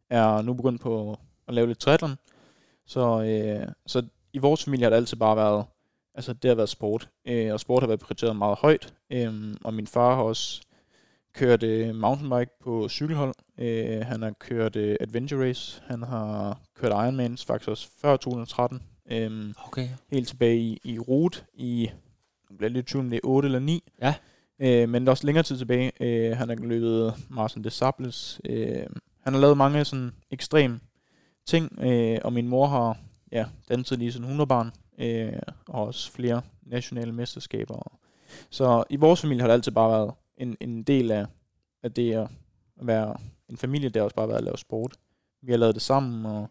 er nu begyndt på at lave lidt triathlon. Så, øh, så i vores familie har det altid bare været, altså det har været sport. Øh, og sport har været prioriteret meget højt. Øh, og min far har også kørt øh, mountainbike på cykelhold. Øh, han har kørt øh, adventure race. Han har kørt Ironmans faktisk også før 2013. Øh, okay. Helt tilbage i, i rute i, jeg bliver lidt tvivl det er 8 eller 9. Ja. Øh, men også længere tid tilbage. Øh, han har løbet Marsen de Sables. Øh, han har lavet mange sådan ekstrem ting, øh, og min mor har ja, danset lige sådan 100 barn, øh, og også flere nationale mesterskaber. Så i vores familie har det altid bare været en, en del af, af det at være en familie, der også bare været at lave sport. Vi har lavet det sammen, og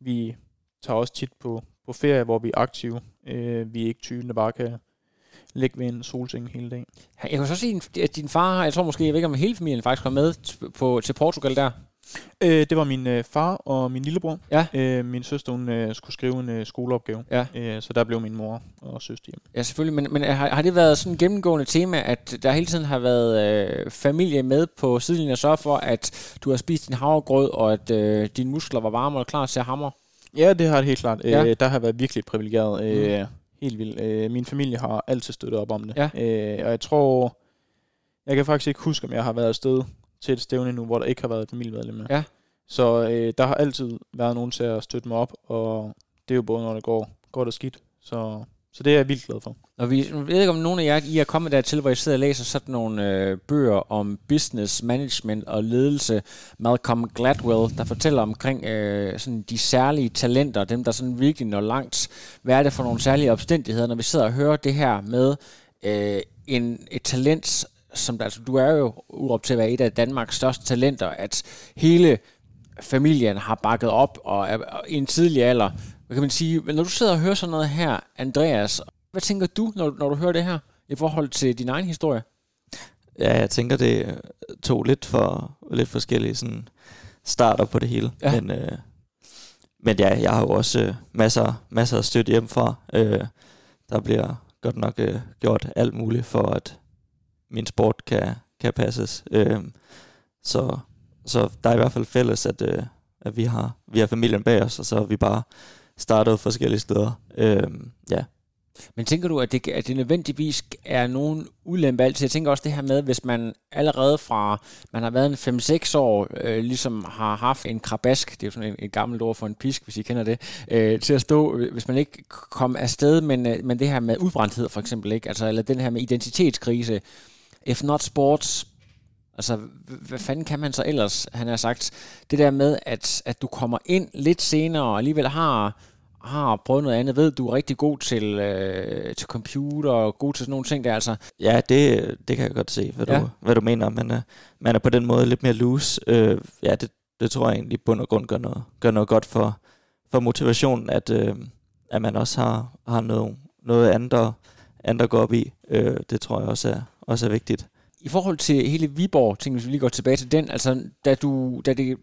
vi tager også tit på, på ferie, hvor vi er aktive. Øh, vi er ikke typen, der bare kan ligge ved en solseng hele dagen. Jeg kan så sige, at din far, jeg tror måske, jeg ved ikke om hele familien faktisk var med på, til Portugal der. Øh, det var min øh, far og min lillebror. Ja. Øh, min søster hun, øh, skulle skrive en øh, skoleopgave, ja. øh, så der blev min mor og søster hjem. Ja, selvfølgelig. Men, men har, har det været sådan et gennemgående tema, at der hele tiden har været øh, familie med på sidelinjen og sørge for, at du har spist din havregrød, og at øh, dine muskler var varme og klar til at hamre? Ja, det har det helt klart. Ja. Øh, der har været virkelig privilegeret. Øh, mm. Helt vildt. Øh, min familie har altid støttet op om det. Ja. Øh, og jeg tror... Jeg kan faktisk ikke huske, om jeg har været afsted til et stævne nu, hvor der ikke har været et familiemedlem med. Ja. Så øh, der har altid været nogen til at støtte mig op, og det er jo både, når det går godt og skidt. Så, så det er jeg vildt glad for. Og vi, jeg ved ikke, om nogen af jer I er kommet dertil, hvor I sidder og læser sådan nogle øh, bøger om business, management og ledelse. Malcolm Gladwell, der fortæller omkring øh, sådan de særlige talenter, dem der sådan virkelig når langt. Hvad er det for nogle særlige omstændigheder, når vi sidder og hører det her med øh, en, et talent, som altså, du er jo urop til at være et af Danmarks største talenter, at hele familien har bakket op og er i en tidlig alder. Hvad kan man sige? Når du sidder og hører sådan noget her, Andreas, hvad tænker du, når, når du hører det her, i forhold til din egen historie? Ja, jeg tænker, det to lidt for lidt forskellige sådan, starter på det hele. Ja. Men, øh, men ja, jeg har jo også øh, masser, masser af støtte hjemmefra. Øh, der bliver godt nok øh, gjort alt muligt for, at min sport kan, kan passes. Øh, så, så der er i hvert fald fælles, at, øh, at vi, har, vi har familien bag os, og så har vi bare startet forskellige steder. Øh, ja. Men tænker du, at det, at det nødvendigvis er nogen ulempe altid? Jeg tænker også det her med, hvis man allerede fra, man har været en 5-6 år, øh, ligesom har haft en krabask, det er jo sådan en, et gammelt ord for en pisk, hvis I kender det, øh, til at stå, øh, hvis man ikke kom afsted, men, øh, men det her med udbrændthed for eksempel, ikke? Altså, eller den her med identitetskrise, if not sports, Altså, hvad fanden kan man så ellers? Han har sagt, det der med, at, at du kommer ind lidt senere og alligevel har, har prøvet noget andet, ved, du er rigtig god til, øh, til computer og god til sådan nogle ting der, altså. Ja, det, det kan jeg godt se, hvad, ja. du, hvad du mener. Man er, man er på den måde lidt mere loose. Øh, ja, det, det tror jeg egentlig bund og grund gør noget, gør noget godt for, for motivationen, at, øh, at man også har, har noget, noget andet, andet at gå op i. Øh, det tror jeg også er, også er vigtigt. I forhold til hele Viborg, ting, hvis vi lige går tilbage til den, altså da, du, da det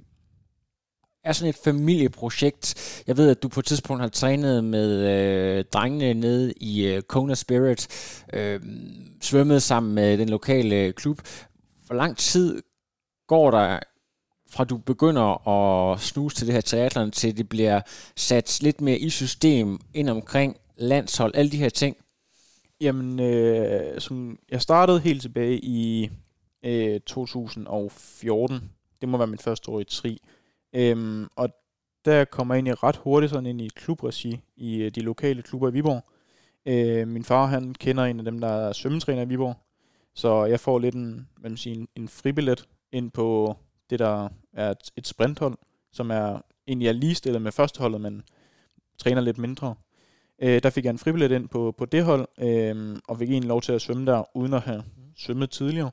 er sådan et familieprojekt. Jeg ved, at du på et tidspunkt har trænet med øh, drengene nede i øh, Kona Spirit, øh, svømmet sammen med den lokale klub. Hvor lang tid går der fra du begynder at snuse til det her triathlon, til det bliver sat lidt mere i system ind omkring landshold, alle de her ting? Jamen, øh, som jeg startede helt tilbage i øh, 2014. Det må være mit første år i tri. Øhm, og der kommer jeg egentlig ret hurtigt sådan ind i klubregi i øh, de lokale klubber i Viborg. Øh, min far han kender en af dem, der er svømmetræner i Viborg. Så jeg får lidt en, hvad man siger, en, en fribillet ind på det, der er et, et sprinthold, som er egentlig er ligestillet med førsteholdet, men træner lidt mindre. Øh, der fik jeg en fribillet ind på, på det hold, øh, og fik egentlig lov til at svømme der, uden at have svømmet tidligere.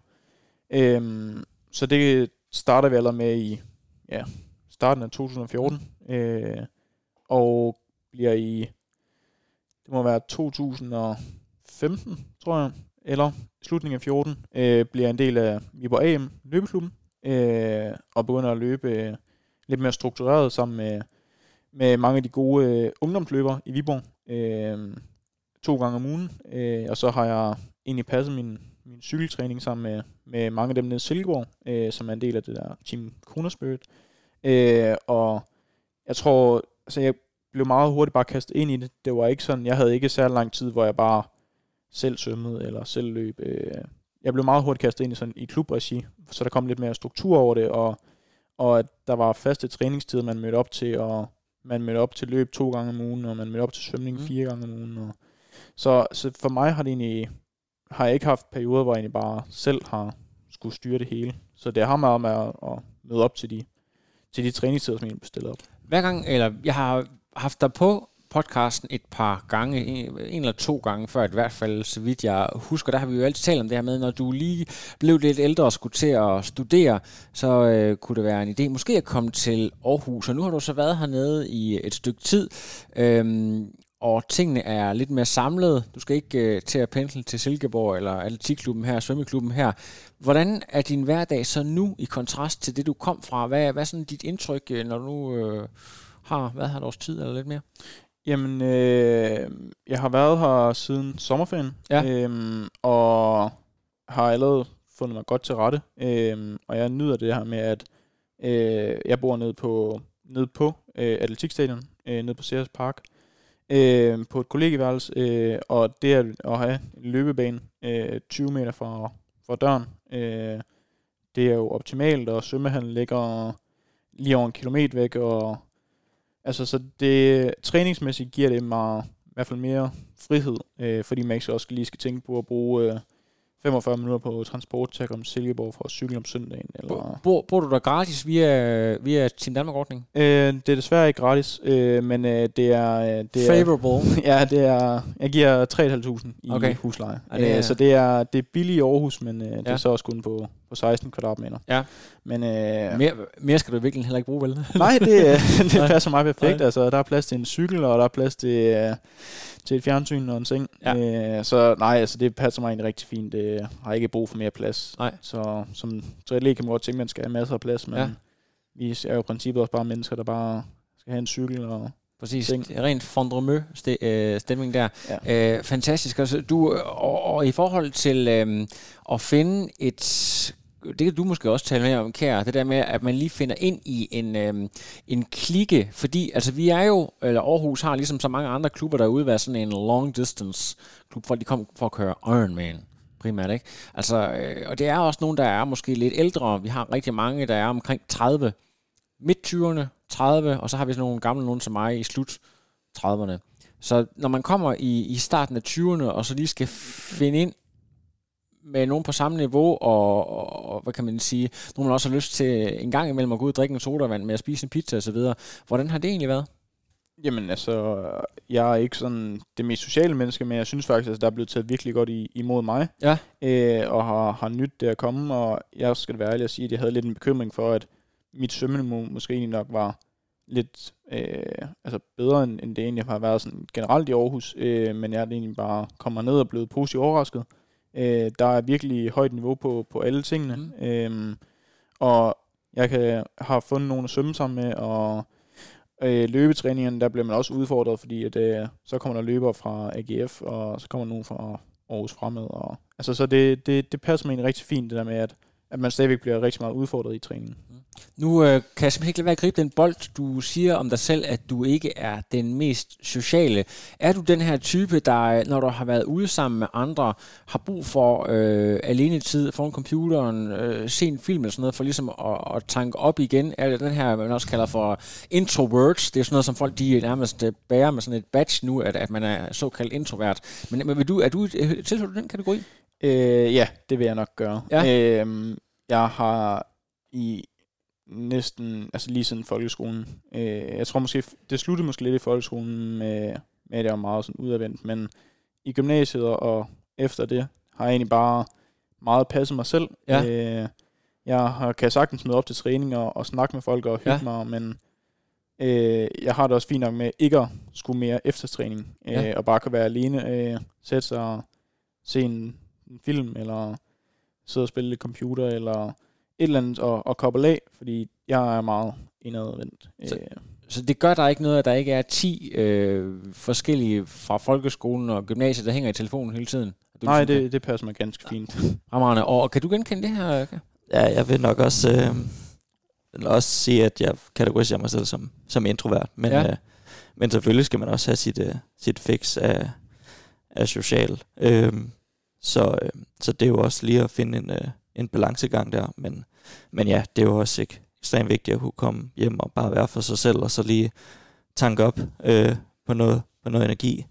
Øh, så det starter vi allerede med i ja, starten af 2014, øh, og bliver i, det må være 2015, tror jeg, eller slutningen af 14, øh, bliver en del af Viborg AM løbeklubben, øh, og begynder at løbe øh, lidt mere struktureret sammen med, med mange af de gode øh, ungdomsløbere i Viborg, øh, to gange om ugen, øh, og så har jeg egentlig passet min, min cykeltræning sammen med, med mange af dem nede i Silkeborg, øh, som er en del af det der Team Kronospirit. Øh, og jeg tror, altså jeg blev meget hurtigt bare kastet ind i det. Det var ikke sådan, jeg havde ikke særlig lang tid, hvor jeg bare selv svømmede eller selv løb. Øh, jeg blev meget hurtigt kastet ind i sådan i klubregi, så der kom lidt mere struktur over det, og, og at der var faste træningstider, man mødte op til, og man mødte op til løb to gange om ugen, og man mødte op til svømning mm. fire gange om ugen. Og, så, så for mig har det egentlig, har jeg ikke haft perioder, hvor jeg egentlig bare selv har skulle styre det hele. Så det har meget med at, at møde op til de til de træningstider, som jeg bestiller op. Hver gang, eller jeg har haft dig på podcasten et par gange, en, eller to gange før, i hvert fald, så vidt jeg husker, der har vi jo altid talt om det her med, når du lige blev lidt ældre og skulle til at studere, så øh, kunne det være en idé, måske at komme til Aarhus, og nu har du så været hernede i et stykke tid. Øhm, og tingene er lidt mere samlet. Du skal ikke øh, til at pendle til Silkeborg eller atletikklubben her, svømmeklubben her. Hvordan er din hverdag så nu i kontrast til det, du kom fra? Hvad, hvad er sådan dit indtryk, øh, når du øh, har hvad har et års tid eller lidt mere? Jamen, øh, jeg har været her siden sommerferien, ja. øh, og har allerede fundet mig godt til rette. Øh, og jeg nyder det her med, at øh, jeg bor nede på, nede på øh, atletikstadion, øh, nede på Ceres Park, øh, på et kollegieværelse, øh, og det at have en løbebane øh, 20 meter fra, fra døren, øh, det er jo optimalt, og svømmehallen ligger lige over en kilometer væk, og altså så det træningsmæssigt giver det mig i hvert fald mere frihed, øh, fordi man ikke også lige skal tænke på at bruge øh, 45 minutter på transport til at komme til Silkeborg for at cykle om søndagen. Eller... Bor, bor du der gratis via, via Team Danmark-ordning? Øh, det er desværre ikke gratis, øh, men øh, det er... Øh, det Favorable? Er, ja, det er... Jeg giver 3.500 i okay. husleje. Ja, det er, øh, så det er, det er billigt i Aarhus, men øh, ja. det er så også kun på, på 16 kvadratmeter. Ja. Men, øh, mere, mere skal du virkelig heller ikke bruge, vel? nej, det, det passer mig perfekt. Nej. Altså, der er plads til en cykel, og der er plads til... Øh, til et fjernsyn og en seng. Ja. Øh, så nej, altså det passer mig egentlig rigtig fint. Det har ikke brug for mere plads. Nej. Så som triatlet kan man godt tænke, at man skal have masser af plads, men ja. vi er jo i princippet også bare mennesker, der bare skal have en cykel og Præcis, seng. rent fondremø øh, stemning der. Ja. Øh, fantastisk. Altså, du, og, og i forhold til øh, at finde et det kan du måske også tale mere om, Kær, det der med, at man lige finder ind i en, øhm, en klikke, fordi altså vi er jo, eller Aarhus har ligesom så mange andre klubber derude, været sådan en long distance klub, hvor de kom for at køre Ironman primært, ikke? Altså, øh, og det er også nogen, der er måske lidt ældre. Vi har rigtig mange, der er omkring 30, midt 20'erne, 30, og så har vi sådan nogle gamle nogen som mig i slut 30'erne. Så når man kommer i, i starten af 20'erne, og så lige skal finde ind med nogen på samme niveau, og, og, og hvad kan man sige, nogen også har lyst til en gang imellem at gå ud og drikke en sodavand med at spise en pizza osv. Hvordan har det egentlig været? Jamen altså, jeg er ikke sådan det mest sociale menneske, men jeg synes faktisk, at der er blevet taget virkelig godt i, imod mig. Ja. Øh, og har, har nyt det at komme, og jeg skal være ærlig at sige, at jeg havde lidt en bekymring for, at mit svømmeniveau måske egentlig nok var lidt øh, altså bedre, end, end det egentlig har været sådan generelt i Aarhus, øh, men jeg er egentlig bare kommer ned og blevet positivt overrasket. Øh, der er virkelig højt niveau på, på alle tingene, mm. øh, og jeg kan, har fundet nogen at svømme sammen med, og øh, løbetræningen, der bliver man også udfordret, fordi at, øh, så kommer der løber fra AGF, og så kommer nogen fra Aarhus Fremad. Og, altså, så det, det, det passer mig egentlig rigtig fint, det der med, at, at man stadigvæk bliver rigtig meget udfordret i træningen. Nu øh, kan jeg simpelthen ikke lade være at gribe den bold. Du siger om dig selv, at du ikke er den mest sociale. Er du den her type, der, når du har været ude sammen med andre, har brug for øh, alene tid foran computeren, øh, se en film eller sådan noget, for ligesom at, at tanke op igen? Er det den her, man også kalder for introverts? Det er sådan noget, som folk de nærmest øh, bærer med sådan et badge nu, at, at man er såkaldt introvert. Men, men vil du, er du, øh, tilhører du den kategori? Øh, ja, det vil jeg nok gøre. Ja. Øh, jeg har i næsten, altså lige siden folkeskolen. Øh, jeg tror måske, det sluttede måske lidt i folkeskolen med, med at jeg var meget sådan udadvendt, men i gymnasiet og efter det har jeg egentlig bare meget passet mig selv. Ja. Øh, jeg har, kan sagtens møde op til træning og, og snakke med folk og hygge Ja. mig, men øh, jeg har det også fint nok med ikke at skulle mere efter træning, øh, Ja. og bare kan være alene, øh, sætte sig og se en, en film, eller sidde og spille lidt computer, eller et eller andet og, og koble af, fordi jeg er meget indadvendt. Så- Øh, Så det gør der ikke noget, at der ikke er 10 øh, forskellige fra folkeskolen og gymnasiet, der hænger i telefonen hele tiden? Du nej, ligesom det, det passer mig ganske fint. kan- Fremragende. Og kan du genkende det her? Ja, jeg vil nok også, øh, vil også sige, at jeg kategoriserer mig selv som, som introvert. Men, Ja. ja. øh, men selvfølgelig skal man også have sit, øh, sit fix af, af social. Øh, så, øh, så det er jo også lige at finde en, øh, en balancegang der. Men, men ja, det er jo også ikke ekstremt vigtigt at kunne komme hjem og bare være for sig selv, og så lige tanke op øh, på, noget, på noget energi.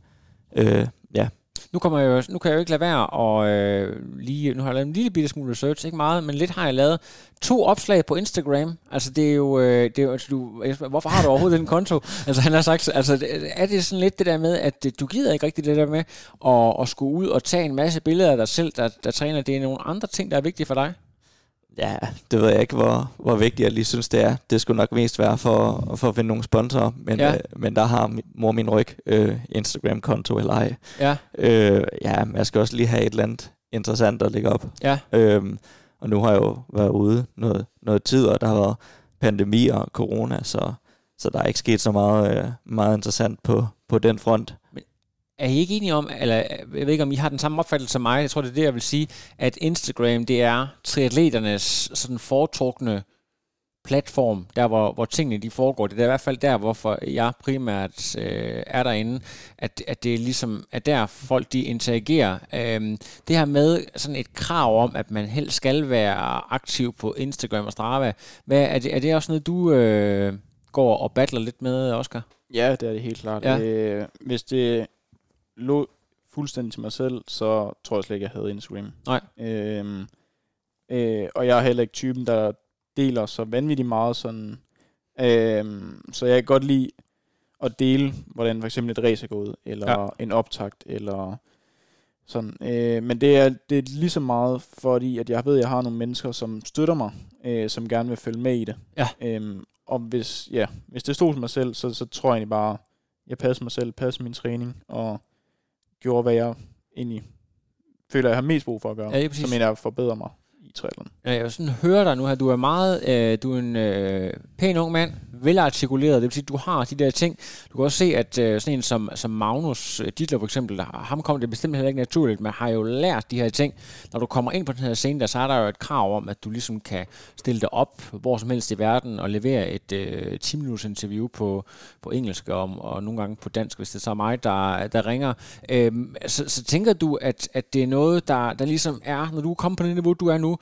Øh, ja, nu, kommer jeg jo, nu kan jeg jo ikke lade være, og øh, lige, nu har jeg lavet en lille bitte smule research, ikke meget, men lidt har jeg lavet to opslag på Instagram. Altså det er jo, øh, det er jo altså, du, hvorfor har du overhovedet den konto? Altså han har sagt, altså er det sådan lidt det der med, at øh, du gider ikke rigtig det der med at, at skulle ud og tage en masse billeder af dig selv, der, der træner. Det er nogle andre ting, der er vigtige for dig. Ja, det ved jeg ikke, hvor, hvor vigtigt jeg lige synes, det er. Det skulle nok mest være for, for at finde nogle sponsorer, men, Ja. øh, men der har min, mor min ryg, øh, Instagram-konto eller ej. Ja, Øh, ja, men jeg skal også lige have et eller andet interessant at lægge op. ja. Øhm, og nu har jeg jo været ude noget, noget tid, og der har været pandemi og corona, så, så der er ikke sket så meget, øh, meget interessant på, på den front. Er I ikke enige om, eller jeg ved ikke, om I har den samme opfattelse som mig, jeg tror, det er det, jeg vil sige, at Instagram, det er triatleternes sådan foretrukne platform, der hvor, hvor tingene de foregår. Det er i hvert fald der, hvorfor jeg primært øh, er derinde, at, at det ligesom er der, folk de interagerer. Øhm, det her med sådan et krav om, at man helst skal være aktiv på Instagram og Strava, hvad, er, det, er det også noget, du øh, går og battler lidt med, Oscar? Ja, det er det helt klart. Ja. Øh, hvis det lå fuldstændig til mig selv, så tror jeg slet ikke, jeg havde Instagram. Nej. Øhm, øh, og jeg er heller ikke typen, der deler så vanvittigt meget sådan. Øhm, så jeg kan godt lide at dele, hvordan for eksempel et race er gået, eller Ja. en optakt, eller sådan. Øh, men det er, det er lige så meget, fordi at jeg ved, at jeg har nogle mennesker, som støtter mig, øh, som gerne vil følge med i det. Ja. Øhm, og hvis, ja, hvis det stod til mig selv, så, så tror jeg egentlig bare, jeg passer mig selv, passer min træning, og gjorde, hvad jeg egentlig føler, jeg har mest brug for at gøre, Ja, som egentlig er at forbedre mig i triathlon. Ja, Jeg vil sådan høre dig nu her. Du er meget, øh, du er en øh, pæn ung mand, velartikuleret. Det vil sige, at du har de der ting. Du kan også se, at øh, sådan en som, som Magnus Ditler Dittler for eksempel, der, ham kom det bestemt heller ikke naturligt, men har jo lært de her ting. Når du kommer ind på den her scene, der, så er der jo et krav om, at du ligesom kan stille dig op hvor som helst i verden og levere et øh, 10 minutters interview på, på engelsk og, og nogle gange på dansk, hvis det så mig, der, der ringer. Øh, så, så tænker du, at, at det er noget, der, der ligesom er, når du er kommet på det niveau, du er nu,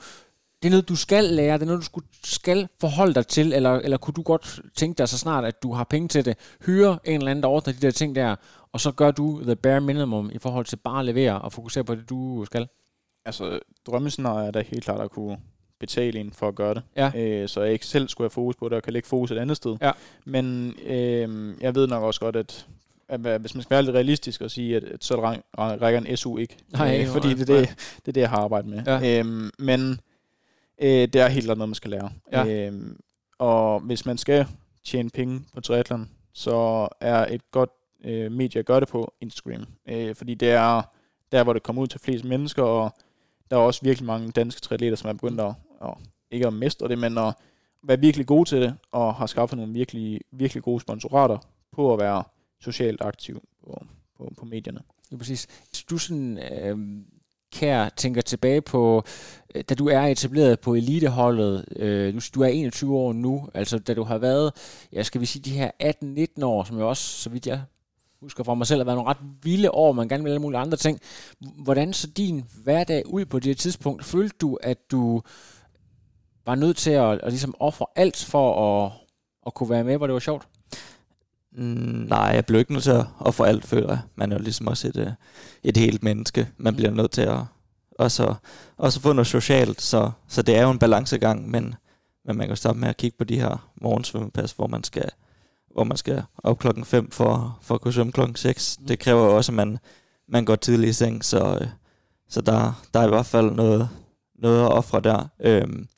det er noget, du skal lære, det er noget, du skulle, skal forholde dig til, eller, eller kunne du godt tænke dig så snart, at du har penge til det, hyre en eller anden, der ordner de der ting der, og så gør du the bare minimum i forhold til bare at levere og fokusere på det, du skal? Altså, drømmescenariet er da helt klart at kunne betale en for at gøre det. Ja. Øh, så jeg ikke selv skulle have fokus på det, og kan lægge fokus et andet sted. Ja. Men øh, jeg ved nok også godt, at, at, hvis man skal være lidt realistisk og sige, at, at så ræ- ræ- rækker en SU ikke. Nej, øh, fordi det, er det, det er det, jeg har arbejdet med. Ja. Øhm, men øh, det er helt noget, man skal lære. Ja. Øhm, og hvis man skal tjene penge på triathlon, så er et godt øh, medie at gøre det på Instagram. Øh, fordi det er der, hvor det kommer ud til flest mennesker, og der er også virkelig mange danske triatleter, som er begyndt at, at ikke at mestre det, men at være virkelig gode til det, og har skaffet nogle virkelig, virkelig gode sponsorater på at være socialt aktiv på, på, på medierne. Ja, præcis. Du sådan, øh, kær, tænker tilbage på, øh, da du er etableret på eliteholdet, øh, du, du er 21 år nu, altså da du har været, ja, skal vi sige de her 18-19 år, som jo også, så vidt jeg husker fra mig selv, har været nogle ret vilde år, man gerne vil alle mulige andre ting. Hvordan så din hverdag ud på det tidspunkt? Følte du, at du var nødt til at, at ligesom ofre alt for at, at kunne være med, hvor det var sjovt? Mm, nej, jeg blev ikke nødt til at, at få alt, føler jeg. Man er jo ligesom også et, øh, et helt menneske. Man bliver nødt til at også, også få noget socialt, så, så det er jo en balancegang, men, men man kan stoppe med at kigge på de her morgensvømmepas, hvor man skal hvor man skal op klokken 5 for, for at kunne svømme klokken 6. Det kræver jo også, at man, man går tidligt i seng, så, øh, så der, der er i hvert fald noget, noget at ofre der. Øhm,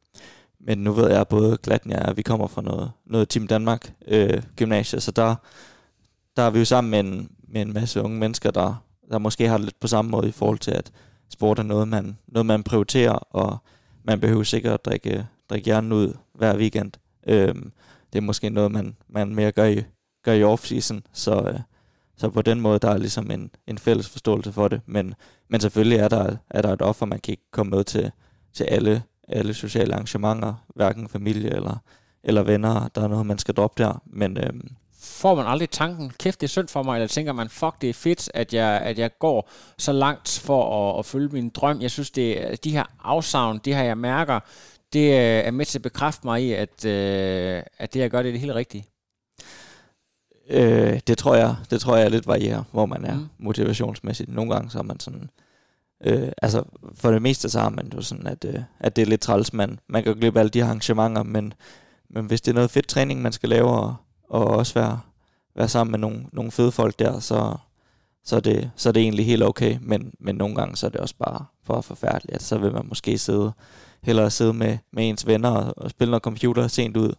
men nu ved jeg både Glatnia, og vi kommer fra noget, noget Team Danmark øh, gymnasie, så der, der er vi jo sammen med en, med en masse unge mennesker, der, der måske har det lidt på samme måde i forhold til, at sport er noget, man, noget, man prioriterer, og man behøver sikkert at drikke, drikke hjernen ud hver weekend. Øhm, det er måske noget, man, man mere gør i, gør i off-season, så, øh, så på den måde, der er ligesom en, en fælles forståelse for det, men, men selvfølgelig er der, er der et offer, man kan ikke komme med til, til alle, alle sociale arrangementer, hverken familie eller, eller venner, der er noget, man skal droppe der, men øhm, får man aldrig tanken, kæft det er synd for mig, eller tænker man, fuck det er fedt, at jeg, at jeg går så langt for at, at følge min drøm. Jeg synes, det de her afsavn, de her jeg mærker, det øh, er med til at bekræfte mig i, at, øh, at det jeg gør, det er det helt rigtige. Øh, det tror jeg, det tror jeg er lidt varierer, hvor man er Mm. mm. motivationsmæssigt. Nogle gange så er man sådan, øh, altså for det meste så har man jo sådan, at, øh, at det er lidt træls, man, man kan glip af alle de arrangementer, men, men hvis det er noget fedt træning, man skal lave, og, og også være, være sammen med nogle, nogle fede folk der, så, så, er det, så er det egentlig helt okay, men, men nogle gange så er det også bare for forfærdeligt, at så vil man måske sidde, hellere sidde med, med ens venner og, og spille noget computer sent ud,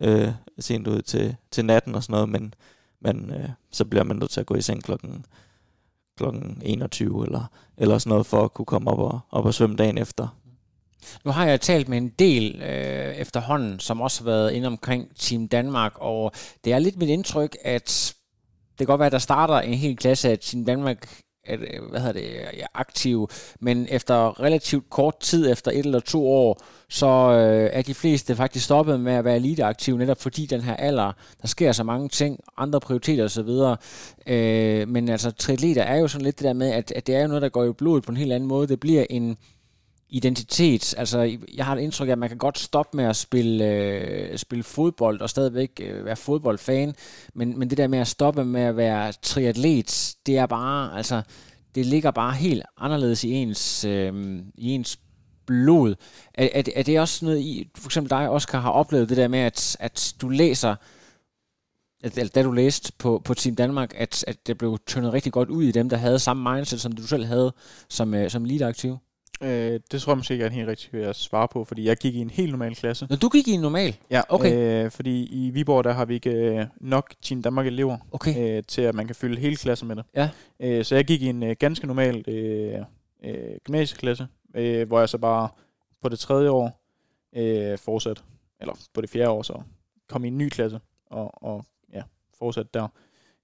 øh, sent ud til, til natten og sådan noget, men, men øh, så bliver man nødt til at gå i seng klokken, kl. 21 eller, eller sådan noget, for at kunne komme op og, op og svømme dagen efter. Nu har jeg talt med en del øh, efterhånden, som også har været inde omkring Team Danmark, og det er lidt mit indtryk, at det kan godt være, at der starter en hel klasse af Team Danmark Øh, hvad hedder det, øh, ja, aktiv, men efter relativt kort tid, efter et eller to år, så øh, er de fleste faktisk stoppet med at være eliteaktive, netop fordi den her alder, der sker så mange ting, andre prioriteter osv., øh, men altså triatleter er jo sådan lidt det der med, at, at det er jo noget, der går i blodet på en helt anden måde, det bliver en identitet. Altså, jeg har et indtryk af, at man kan godt stoppe med at spille, øh, spille fodbold og stadigvæk øh, være fodboldfan, men, men det der med at stoppe med at være triatlet, det er bare, altså, det ligger bare helt anderledes i ens, øh, i ens blod. Er, er, er det også noget, I, for eksempel dig, Oscar, har oplevet det der med, at, at du læser, at, eller da du læste på, på Team Danmark, at, at det blev tyndet rigtig godt ud i dem, der havde samme mindset, som du selv havde som, øh, som aktiv? Øh, det tror jeg måske ikke er en helt rigtig at svare på, fordi jeg gik i en helt normal klasse. Når du gik i en normal? Ja, Okay. øh, fordi i Viborg, der har vi ikke øh, nok Team Danmark elever, Okay. øh, til at man kan fylde hele klasser med det. Ja. Øh, så jeg gik i en øh, ganske normal øh, øh, gymnasieklasse, øh, hvor jeg så bare på det tredje år øh, fortsat, eller på det fjerde år så, kom i en ny klasse og, og ja, fortsat der.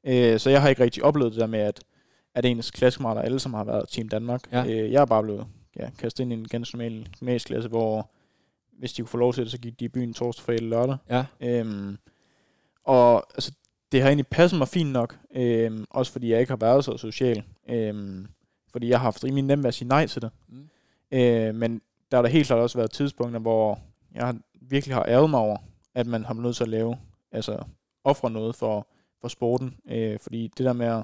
Øh, så jeg har ikke rigtig oplevet det der med, at, at ens klassekammerater alle sammen har været Team Danmark. Ja. Øh, jeg er bare blevet ja, kastet ind i en ganske normal gymnasieklasse, hvor hvis de kunne få lov til det, så gik de i byen torsdag, fredag eller lørdag. Ja. Øhm, og altså, det har egentlig passet mig fint nok, øhm, også fordi jeg ikke har været så social. Øhm, fordi jeg har haft rimelig nemt ved at sige nej til det. Mm. Øh, men der har der helt klart også været tidspunkter, hvor jeg har- virkelig har ærget mig over, at man har nødt til at lave, altså ofre noget for, for sporten. Øh, fordi det der med at,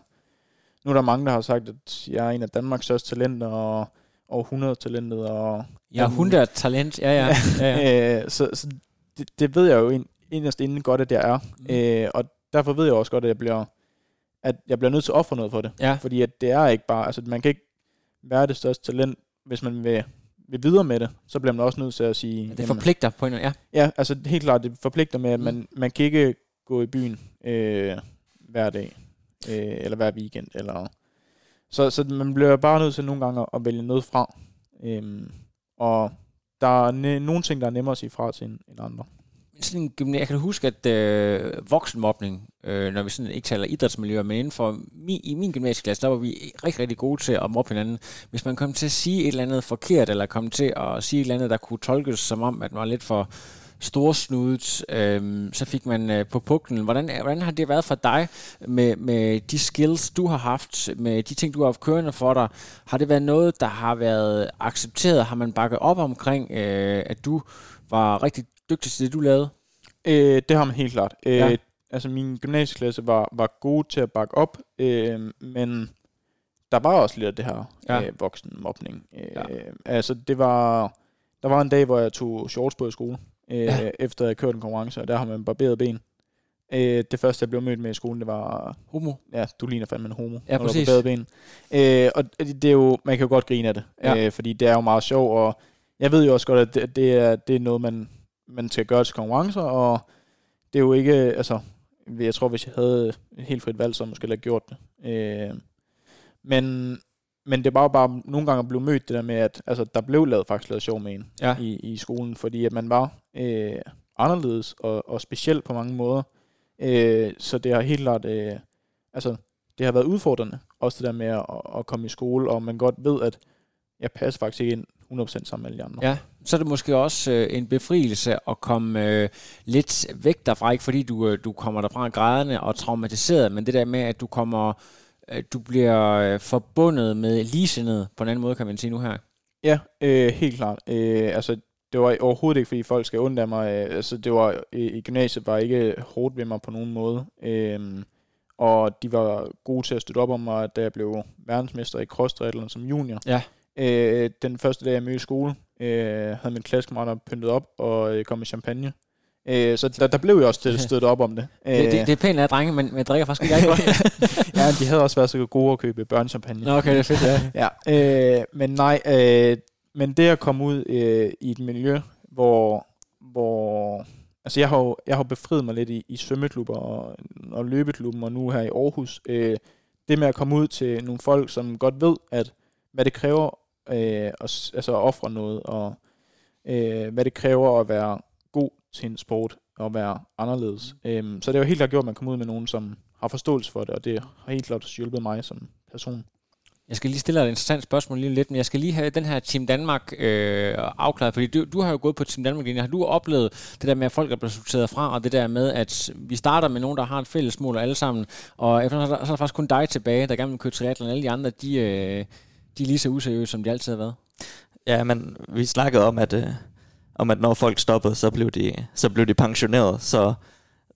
nu er der mange, der har sagt, at jeg er en af Danmarks største talenter, og, over 100 talentet. Og, Ja, 100 talent, ja, ja. ja, ja. øh, så så det, det ved jeg jo ind, inderst inden godt, at jeg er. Mm. Mm. Øh, og derfor ved jeg også godt, at jeg bliver, at jeg bliver nødt til at ofre noget for det. Ja. Fordi at det er ikke bare, altså man kan ikke være det største talent, hvis man vil, vil videre med det, så bliver man også nødt til at sige... Det forpligter på en ja. Ja, altså helt klart, det forpligter med, at Mm. man, man kan ikke gå i byen øh, hver dag, øh, eller hver weekend, eller... Så, så man bliver bare nødt til nogle gange at vælge noget fra. Øhm, og der er ne- nogle ting, der er nemmere at sige fra til end, end andre. sådan en jeg kan huske, at øh, voksenmobning, øh, når vi sådan ikke taler idrætsmiljøer, men inden for mi, i min gymnasieklasse, der var vi rigtig, rigtig gode til at mobbe hinanden. Hvis man kom til at sige et eller andet forkert, eller kom til at sige et eller andet, der kunne tolkes som om, at man var lidt for storsnudet, øh, så fik man øh, på puklen. Hvordan, hvordan har det været for dig med, med de skills, du har haft, med de ting, du har haft kørende for dig? Har det været noget, der har været accepteret? Har man bakket op omkring, øh, at du var rigtig dygtig til det, du lavede? Øh, det har man helt klart. Øh, Ja. Altså min gymnasieklasse var, var god til at bakke op, øh, men der var også lidt af det her Ja. øh, voksenmobning. Øh, Ja. Altså det var, der var en dag, hvor jeg tog shorts på i skole, øh, Ja. efter jeg kørt en konkurrence, og der har man barberet ben. Øh, det første, jeg blev mødt med i skolen, det var, Homo? ja, du ligner fandme en homo, Ja, når du har præcis. barberet ben. Øh, og det er jo, man kan jo godt grine af det, Ja. øh, fordi det er jo meget sjovt, og jeg ved jo også godt, at det, det, er, det er noget, man, man skal gøre til konkurrencer, og det er jo ikke, altså, jeg tror, hvis jeg havde et helt frit valg, så jeg måske have gjort det. Øh, men, men det var jo bare nogle gange blive mødt det der med, at altså, der blev lavet faktisk lavet sjov med en Ja. i, i skolen, fordi at man var øh, anderledes og, og speciel på mange måder. Øh, så det har helt klart, øh, altså, det har været udfordrende, også det der med at, at komme i skole, og man godt ved, at jeg passer faktisk ikke ind 100% sammen med alle de andre. Ja, så er det måske også øh, en befrielse at komme øh, lidt væk derfra, ikke fordi du, øh, du kommer derfra grædende og traumatiseret, men det der med, at du kommer, du bliver øh, forbundet med ligesindet på en anden måde, kan man sige nu her. Ja, øh, helt klart. Øh, altså, det var overhovedet ikke, fordi folk skal undre mig. Øh, altså, det var i, i gymnasiet var ikke hårdt ved mig på nogen måde. Øh, og de var gode til at støtte op om mig, da jeg blev verdensmester i cross som junior. Ja. Øh, den første dag, jeg mødte i skole, øh, havde min klassekammerater pyntet op og øh, kom med champagne. Øh, så der, der blev jeg også støtte op om det. Det, det, det er pænt af drenge, men, men jeg drikker faktisk ikke godt. ja, de havde også været så gode at købe børnechampagne. Nå, okay, det er fedt, ja. Ja, øh, men nej, øh, men det at komme ud øh, i et miljø, hvor, hvor altså jeg har jo, jeg har jo befriet mig lidt i, i svømmeklubber og, og løbeklubben, og nu her i Aarhus. Øh, det med at komme ud til nogle folk, som godt ved, at hvad det kræver øh, at, altså at ofre noget, og øh, hvad det kræver at være en sport, og være anderledes. Øh, så det har jo helt klart gjort, at man kommer ud med nogen, som har forståelse for det, og det har helt klart hjulpet mig som person. Jeg skal lige stille dig et interessant spørgsmål lige lidt, men jeg skal lige have den her Team Danmark øh, afklaret, fordi du, du har jo gået på Team Danmark linje. Har du oplevet det der med, at folk er blevet sorteret fra, og det der med, at vi starter med nogen, der har et fælles mål alle sammen, og efter så er der, så er der faktisk kun dig tilbage, der gerne vil køre triathlon, alle de andre, de, øh, de er lige så useriøse, som de altid har været. Ja, men vi snakkede om, at, øh, om, at når folk stoppede, så blev de, så blev de pensioneret. Så,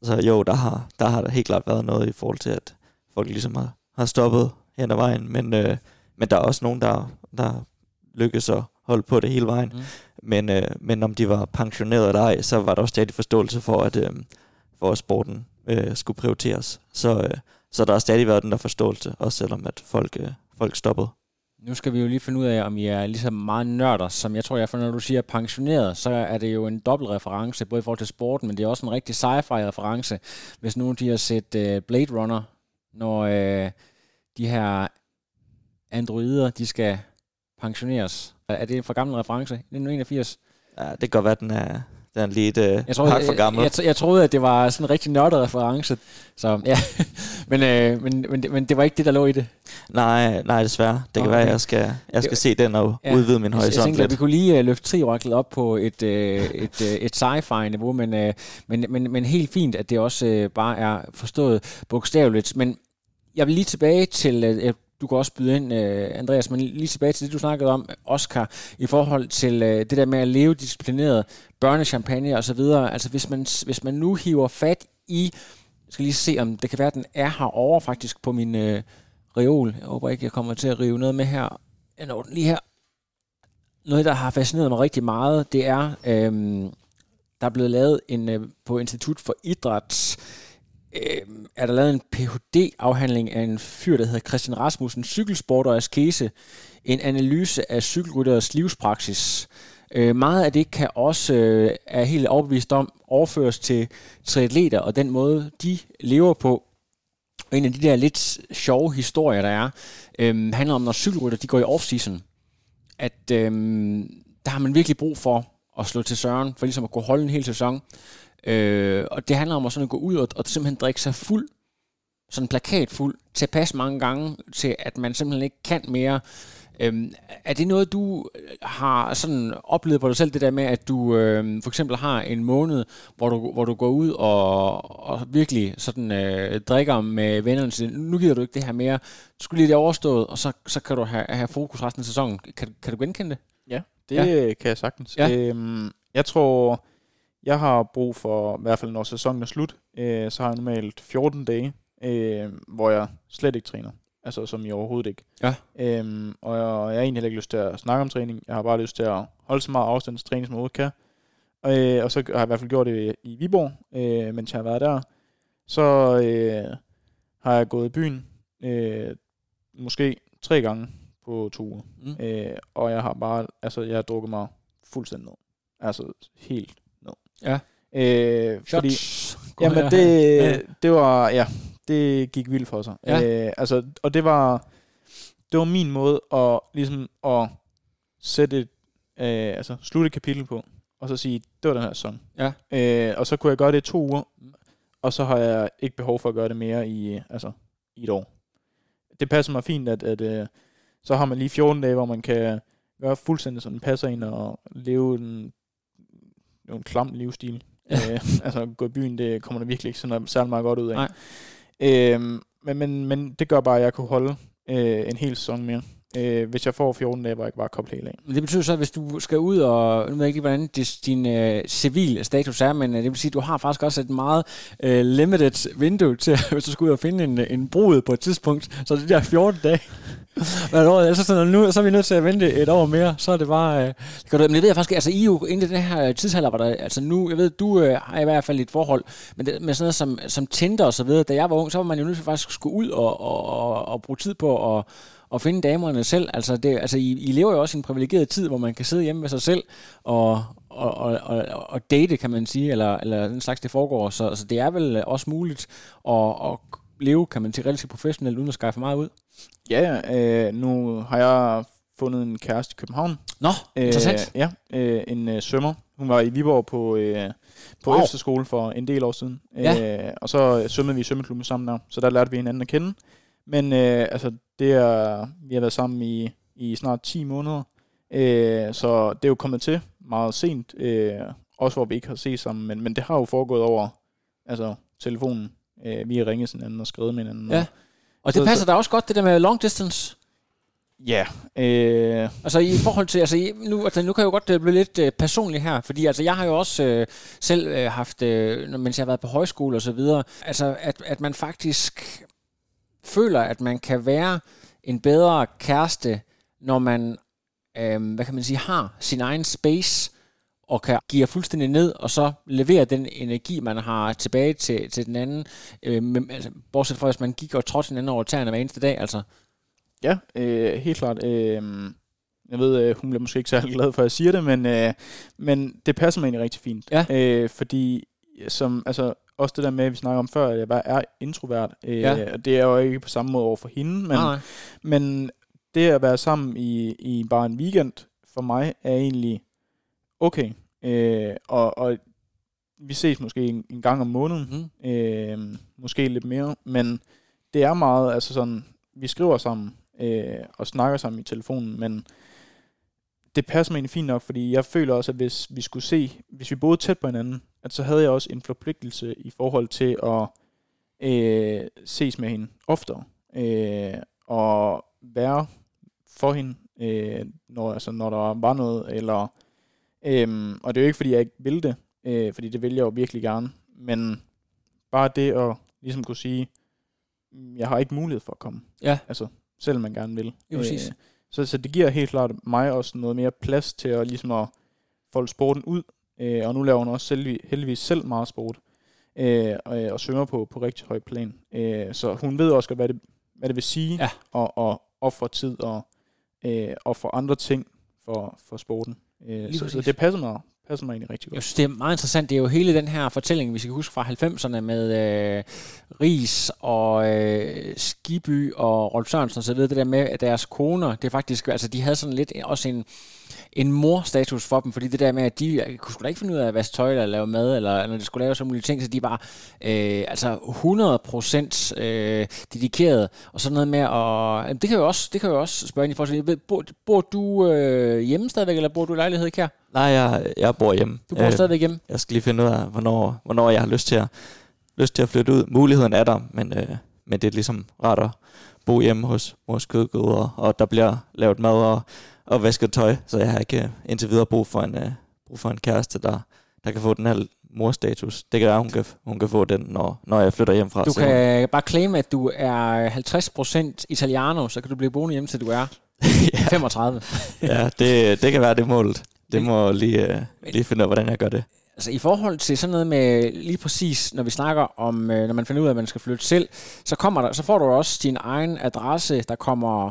så jo, der har, der har der helt klart været noget i forhold til, at folk ligesom har, har stoppet hen ad vejen. Men, øh, men der er også nogen, der, der lykkes at holde på det hele vejen. Mm. Men, øh, men om de var pensioneret eller ej, så var der også stadig forståelse for, at, øh, for at sporten øh, skulle prioriteres. Så, øh, så der har stadig været den der forståelse, også selvom at folk, øh, folk stoppede. Nu skal vi jo lige finde ud af, om I er lige så meget nørder, som jeg tror, jeg for når du siger pensioneret, så er det jo en dobbelt reference, både i forhold til sporten, men det er også en rigtig sci-fi reference, hvis nogen de har set uh, Blade Runner, når uh, de her androider, de skal pensioneres. Er det en for gammel reference? 1981? Ja, det kan godt være, den er, den lidt øh, Jeg troede, for gammel. Jeg, jeg, jeg troede, at det var sådan en rigtig nørdet reference. Så ja, men, øh, men, men, det- men det var ikke det, der lå i det. Nej, nej, desværre. Det kan Okay. være, at jeg skal, jeg skal Det- se den og Ja. udvide min Jeg- Jeg horisont tænkte, at vi lidt. kunne lige uh, løfte trioraklet op på et, uh, et, uh, et sci-fi-niveau, men, uh, men, men, men helt fint, at det også uh, bare er forstået bogstaveligt. Men jeg vil lige tilbage til, uh, du kan også byde ind, øh, Andreas, men lige tilbage til det, du snakkede om, Oscar, i forhold til øh, det der med at leve disciplineret, børnechampagne og så videre. Altså hvis man, hvis man nu hiver fat i, jeg skal lige se, om det kan være, at den er herovre faktisk på min øh, reol. Jeg håber ikke, jeg kommer til at rive noget med her. Jeg når den lige her. noget, der har fascineret mig rigtig meget, det er, øh, der er blevet lavet en, øh, på Institut for Idræt, øh, er der lavet en Ph.D.-afhandling af en fyr, der hedder Christian Rasmussen, cykelsport og askese, en analyse af cykelrytteres livspraksis. Øh, meget af det kan også, øh, er helt overbevist om, overføres til triatleter og den måde, de lever på. Og en af de der lidt sjove historier, der er, øh, handler om, når cykelrytter de går i off-season, at øh, der har man virkelig brug for at slå til søren, for ligesom at kunne holde en hel sæson. Øh, og det handler om at, sådan at gå ud og, og simpelthen drikke sig fuld, sådan plakat fuld, til at passe mange gange, til at man simpelthen ikke kan mere. Øhm, er det noget, du har sådan oplevet på dig selv, det der med, at du øhm, for eksempel har en måned, hvor du, hvor du går ud og, og virkelig sådan øh, drikker med vennerne til, nu gider du ikke det her mere, du skulle lige det overstået, og så, så kan du have, have fokus resten af sæsonen. Kan, kan du genkende det? Ja, det ja. kan jeg sagtens. Ja. Øhm, jeg tror, jeg har brug for, i hvert fald når sæsonen er slut, øh, så har jeg normalt 14 dage, øh, hvor jeg slet ikke træner. Altså som i overhovedet ikke. Ja. Øhm, og jeg, jeg har egentlig ikke lyst til at snakke om træning. Jeg har bare lyst til at holde så meget afstand til træning, som jeg kan. Og, øh, og så har jeg i hvert fald gjort det i Viborg, øh, mens jeg har været der. Så øh, har jeg gået i byen, øh, måske tre gange på to uger. Mm. Øh, og jeg har bare, altså jeg har drukket mig fuldstændig ned. Altså helt. Ja. Øh, fordi, jamen det, ja. det var, ja, det gik vildt for sig. Ja. Øh, altså, og det var, det var min måde at, ligesom, at sætte et, øh, altså, slutte et kapitel på, og så sige, det var den her sæson. Ja. Øh, og så kunne jeg gøre det i to uger, og så har jeg ikke behov for at gøre det mere i, altså, i et år. Det passer mig fint, at, at øh, så har man lige 14 dage, hvor man kan gøre fuldstændig sådan, passer ind og leve en, en klam livsstil. Øh, altså gå i byen, det kommer der virkelig ikke sådan særlig meget godt ud af. Nej. Øhm, men, men, men det gør bare, at jeg kunne holde øh, en hel sæson mere. Øh, hvis jeg får 14 dage, hvor jeg ikke bare kobler helt af. Det betyder så, at hvis du skal ud og, nu ved jeg ikke, hvordan din øh, civil status er, men øh, det vil sige, at du har faktisk også et meget øh, limited vindue til, hvis du skal ud og finde en, en brud på et tidspunkt, så det der 14 dage. Men altså sådan, nu så er vi nødt til at vente et år mere, så er det bare... Øh, det men det ved jeg faktisk, altså I jo inden den her tidsalder, var der, altså nu, jeg ved, du øh, har i hvert fald et forhold, men det, med sådan noget som, som Tinder og så videre, da jeg var ung, så var man jo nødt til faktisk at skulle ud og, og, og, og bruge tid på at at finde damerne selv. Altså, det, altså I, I lever jo også i en privilegeret tid, hvor man kan sidde hjemme med sig selv og, og, og, og, og date, kan man sige, eller, eller den slags det foregår. Så, så det er vel også muligt at, at leve, kan man sige, relativt professionelt, uden at skaffe meget ud. Ja, øh, nu har jeg fundet en kæreste i København. Nå, interessant. Øh, ja, øh, en øh, svømmer. Hun var i Viborg på, øh, på wow. efterskole for en del år siden. Ja. Øh, og så svømmede vi i svømmeklubben sammen der, så der lærte vi hinanden at kende. Men øh, altså, det er, vi har været sammen i, i snart 10 måneder, øh, så det er jo kommet til meget sent, øh, også hvor vi ikke har set sammen, men, men det har jo foregået over altså, telefonen. Øh, vi har ringet sådan hinanden og skrevet med hinanden. Ja. Og, og det så, passer da også godt, det der med long distance. Ja. Øh. Altså i forhold til, altså nu, altså, nu kan jeg jo godt øh, blive lidt øh, personlig her, fordi altså jeg har jo også øh, selv øh, haft, øh, mens jeg har været på højskole og så videre, altså at, at man faktisk føler, at man kan være en bedre kæreste, når man, øh, hvad kan man sige, har sin egen space, og kan give fuldstændig ned, og så levere den energi, man har tilbage til, til den anden, øh, med, altså, bortset fra, hvis man gik og trådte hinanden over tæerne hver eneste dag, altså. Ja, øh, helt klart. Øh, jeg ved, øh, hun bliver måske ikke særlig glad for, at jeg siger det, men, øh, men det passer mig egentlig rigtig fint. Ja. Øh, fordi som, altså, også det der med, at vi snakker om før, at jeg bare er introvert. Øh, ja. Det er jo ikke på samme måde over for hende, men, nej. men det at være sammen i, i bare en weekend, for mig er egentlig okay. Øh, og, og vi ses måske en, en gang om måneden, mm. øh, måske lidt mere, men det er meget, altså sådan, vi skriver sammen øh, og snakker sammen i telefonen, men det passer mig egentlig fint nok, fordi jeg føler også, at hvis vi skulle se, hvis vi boede tæt på hinanden, at så havde jeg også en forpligtelse i forhold til at øh, ses med hende oftere, øh, og være for hende, øh, når, altså, når der var noget, eller, øh, og det er jo ikke, fordi jeg ikke vil det, øh, fordi det vil jeg jo virkelig gerne, men bare det at ligesom kunne sige, jeg har ikke mulighed for at komme. Ja. Altså, selvom man gerne vil. Jo, præcis. Øh, Så, så det giver helt klart mig også noget mere plads til at, ligesom at folde sporten ud. Øh, og nu laver hun også selv, heldigvis selv meget sport. Øh, og, og svømmer på, på rigtig høj plan. Øh, så hun ved også godt, hvad det, hvad det vil sige Ja. at, at ofre tid og, øh, og for andre ting for, for sporten. Øh, så, så det passer mig, passer mig egentlig rigtig Jeg godt. synes, det er meget interessant. Det er jo hele den her fortælling, vi skal huske fra 90'erne med øh, Ries og øh, Skiby og Rolf Sørensen og så videre. Det der med, at deres koner, det er faktisk, altså de havde sådan lidt også en, en mor-status for dem, fordi det der med, at de kunne sgu da ikke finde ud af at vaske tøj eller lave mad, eller når de skulle lave så mulige ting, så de var øh, altså 100% øh, dedikeret, og sådan noget med at, jamen, det kan jo også, det kan jo også spørge ind i forhold til, bor, bor du øh, hjemme stadigvæk, eller bor du i lejlighed, Kær? Nej, jeg, jeg bor hjemme. Du bor øh, stadigvæk hjemme? Jeg skal lige finde ud af, hvornår, hvornår jeg har lyst til at, lyst til at flytte ud. Muligheden er der, men, øh, men det er ligesom rart at bo hjemme hos mors kødgud, og, og der bliver lavet mad og, og vasket tøj, så jeg har ikke øh, indtil videre brug for en, øh, brug for en kæreste, der, der kan få den her morstatus. Det kan være, hun kan, hun kan få den, når, når jeg flytter hjem fra. Du kan bare claim, at du er 50% italiano, så kan du blive boende hjemme, til du er 35. ja, det, det kan være det målet. Det må lige, øh, lige finde ud af, hvordan jeg gør det. Altså i forhold til sådan noget med lige præcis, når vi snakker om, øh, når man finder ud af, at man skal flytte selv, så, kommer der, så får du også din egen adresse, der kommer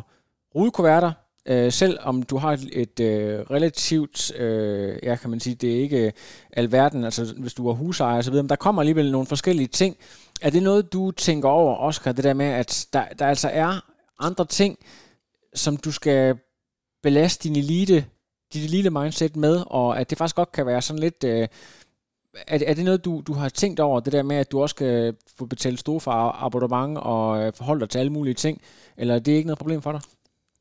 rudekuverter, øh, selv om du har et, et øh, relativt, øh, ja kan man sige, det er ikke alverden, altså hvis du er husejer og så videre, men der kommer alligevel nogle forskellige ting. Er det noget, du tænker over, Oscar, det der med, at der, der altså er andre ting, som du skal belaste din elite, dit elite mindset med, og at det faktisk godt kan være sådan lidt... Øh, er, er det noget, du, du har tænkt over, det der med, at du også skal få betalt store for abonnement og øh, forholde dig til alle mulige ting, eller er det ikke noget problem for dig?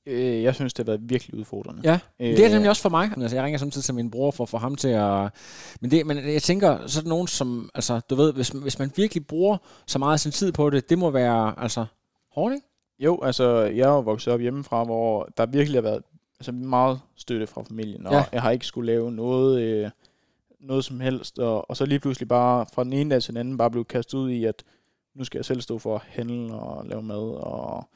Øh, jeg synes, det har været virkelig udfordrende. Ja, Øh, det er det nemlig også for mig. Altså, jeg ringer samtidig til min bror for at få ham til at... Men, det, men jeg tænker, så er der nogen, som... Altså, du ved, hvis, hvis man virkelig bruger så meget af sin tid på det, det må være altså, hårdt, ikke? Jo, altså, jeg er jo vokset op hjemmefra, hvor der virkelig har været altså, meget støtte fra familien, og Ja. ja. jeg har ikke skulle lave noget, øh, noget som helst, og, og så lige pludselig bare fra den ene dag til den anden bare blev kastet ud i, at nu skal jeg selv stå for at handle og lave mad og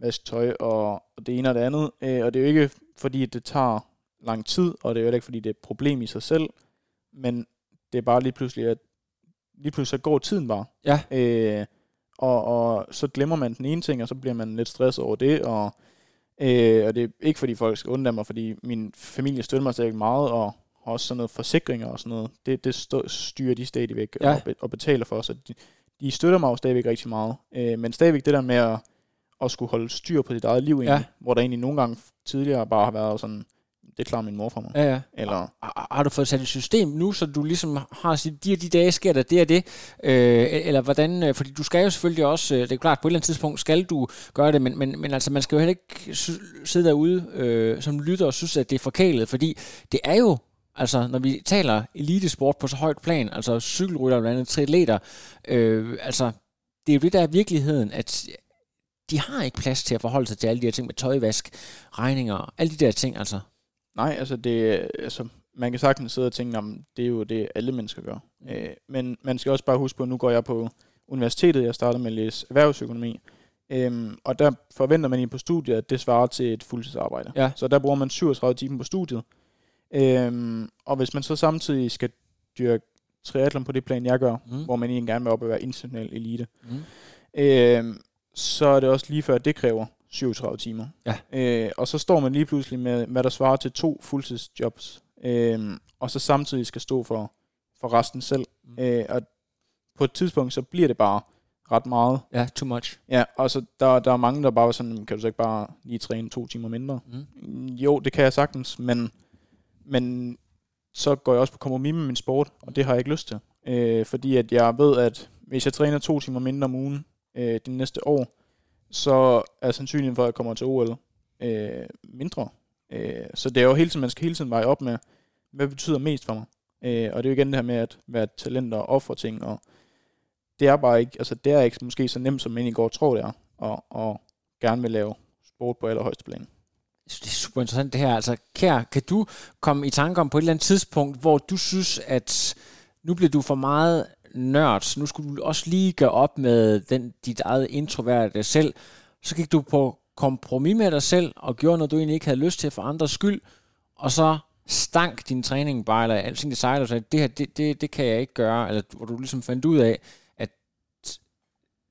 vaske tøj og, og det ene og det andet. Øh, og det er jo ikke fordi, det tager lang tid, og det er jo ikke fordi, det er et problem i sig selv, men det er bare lige pludselig, at lige pludselig så går tiden bare. Ja. Øh, og, og så glemmer man den ene ting, og så bliver man lidt stresset over det, og, øh, og det er ikke fordi folk skal undre mig, fordi min familie støtter mig stadig meget, og har også sådan noget forsikringer og sådan noget. Det, det stå, styrer de stadigvæk Ja. ja. og, be, og betaler for, så de, de støtter mig jo stadigvæk rigtig meget. Øh, men stadigvæk det der med at, at skulle holde styr på sit eget liv, egentlig, Ja. hvor der egentlig nogle gange tidligere bare har været sådan, det klarer min mor for mig. Ja, ja. Eller, Har, har du fået sat et system nu, så du ligesom har sit, de og de dage sker der det og det? Øh, eller hvordan, øh, fordi du skal jo selvfølgelig også, øh, det er klart, på et eller andet tidspunkt skal du gøre det, men, men, men altså, man skal jo heller ikke sidde derude øh, som lytter og synes, at det er forkælet, fordi det er jo, altså når vi taler elitesport på så højt plan, altså cykelrytter blandt andet, triatleter, øh, altså det er jo det, der er virkeligheden, at de har ikke plads til at forholde sig til alle de her ting med tøjvask, regninger, alle de der ting, altså. Nej, altså, det, altså man kan sagtens sidde og tænke, at det er jo det, alle mennesker gør. Mm. Øh, men man skal også bare huske på, at nu går jeg på universitetet, jeg starter med at læse erhvervsøkonomi, øhm, og der forventer man i på studiet, at det svarer til et fuldtidsarbejde. Ja. Så der bruger man 37 timer på studiet. Øhm, og hvis man så samtidig skal dyrke triathlon på det plan, jeg gør, mm. hvor man egentlig gerne vil op og være international elite, Mm. øhm, så er det også lige før, at det kræver 37 timer. Ja. Øh, og så står man lige pludselig med, hvad der svarer til to fuldtidsjobs, øh, og så samtidig skal stå for, for resten selv. Mm. Mm. Øh, og på et tidspunkt, så bliver det bare ret meget. Ja, too much. Ja, og så der, der er mange, der bare var sådan, kan du så ikke bare lige træne to timer mindre? Mm. Jo, det kan jeg sagtens, men, men så går jeg også på kompromis med min sport, og det har jeg ikke lyst til. Øh, fordi at jeg ved, at hvis jeg træner to timer mindre om ugen øh, det næste år, så er sandsynligheden for, at jeg kommer til OL øh, mindre. Øh, så det er jo hele tiden, man skal hele tiden veje op med, hvad betyder mest for mig. Øh, og det er jo igen det her med at være talent og ofre ting, og det er bare ikke, altså det er ikke måske så nemt, som man egentlig går og tror, det er, og, og gerne vil lave sport på allerhøjeste plan. Jeg synes, det er super interessant det her. Altså, Kær, kan du komme i tanke om på et eller andet tidspunkt, hvor du synes, at nu bliver du for meget nørd, nu skulle du også lige gøre op med den, dit eget introverte selv, så gik du på kompromis med dig selv, og gjorde noget, du egentlig ikke havde lyst til for andres skyld, og så stank din træning bare, eller alting det sejler, og sagde, det her, det, det, det kan jeg ikke gøre, eller hvor du ligesom fandt ud af, at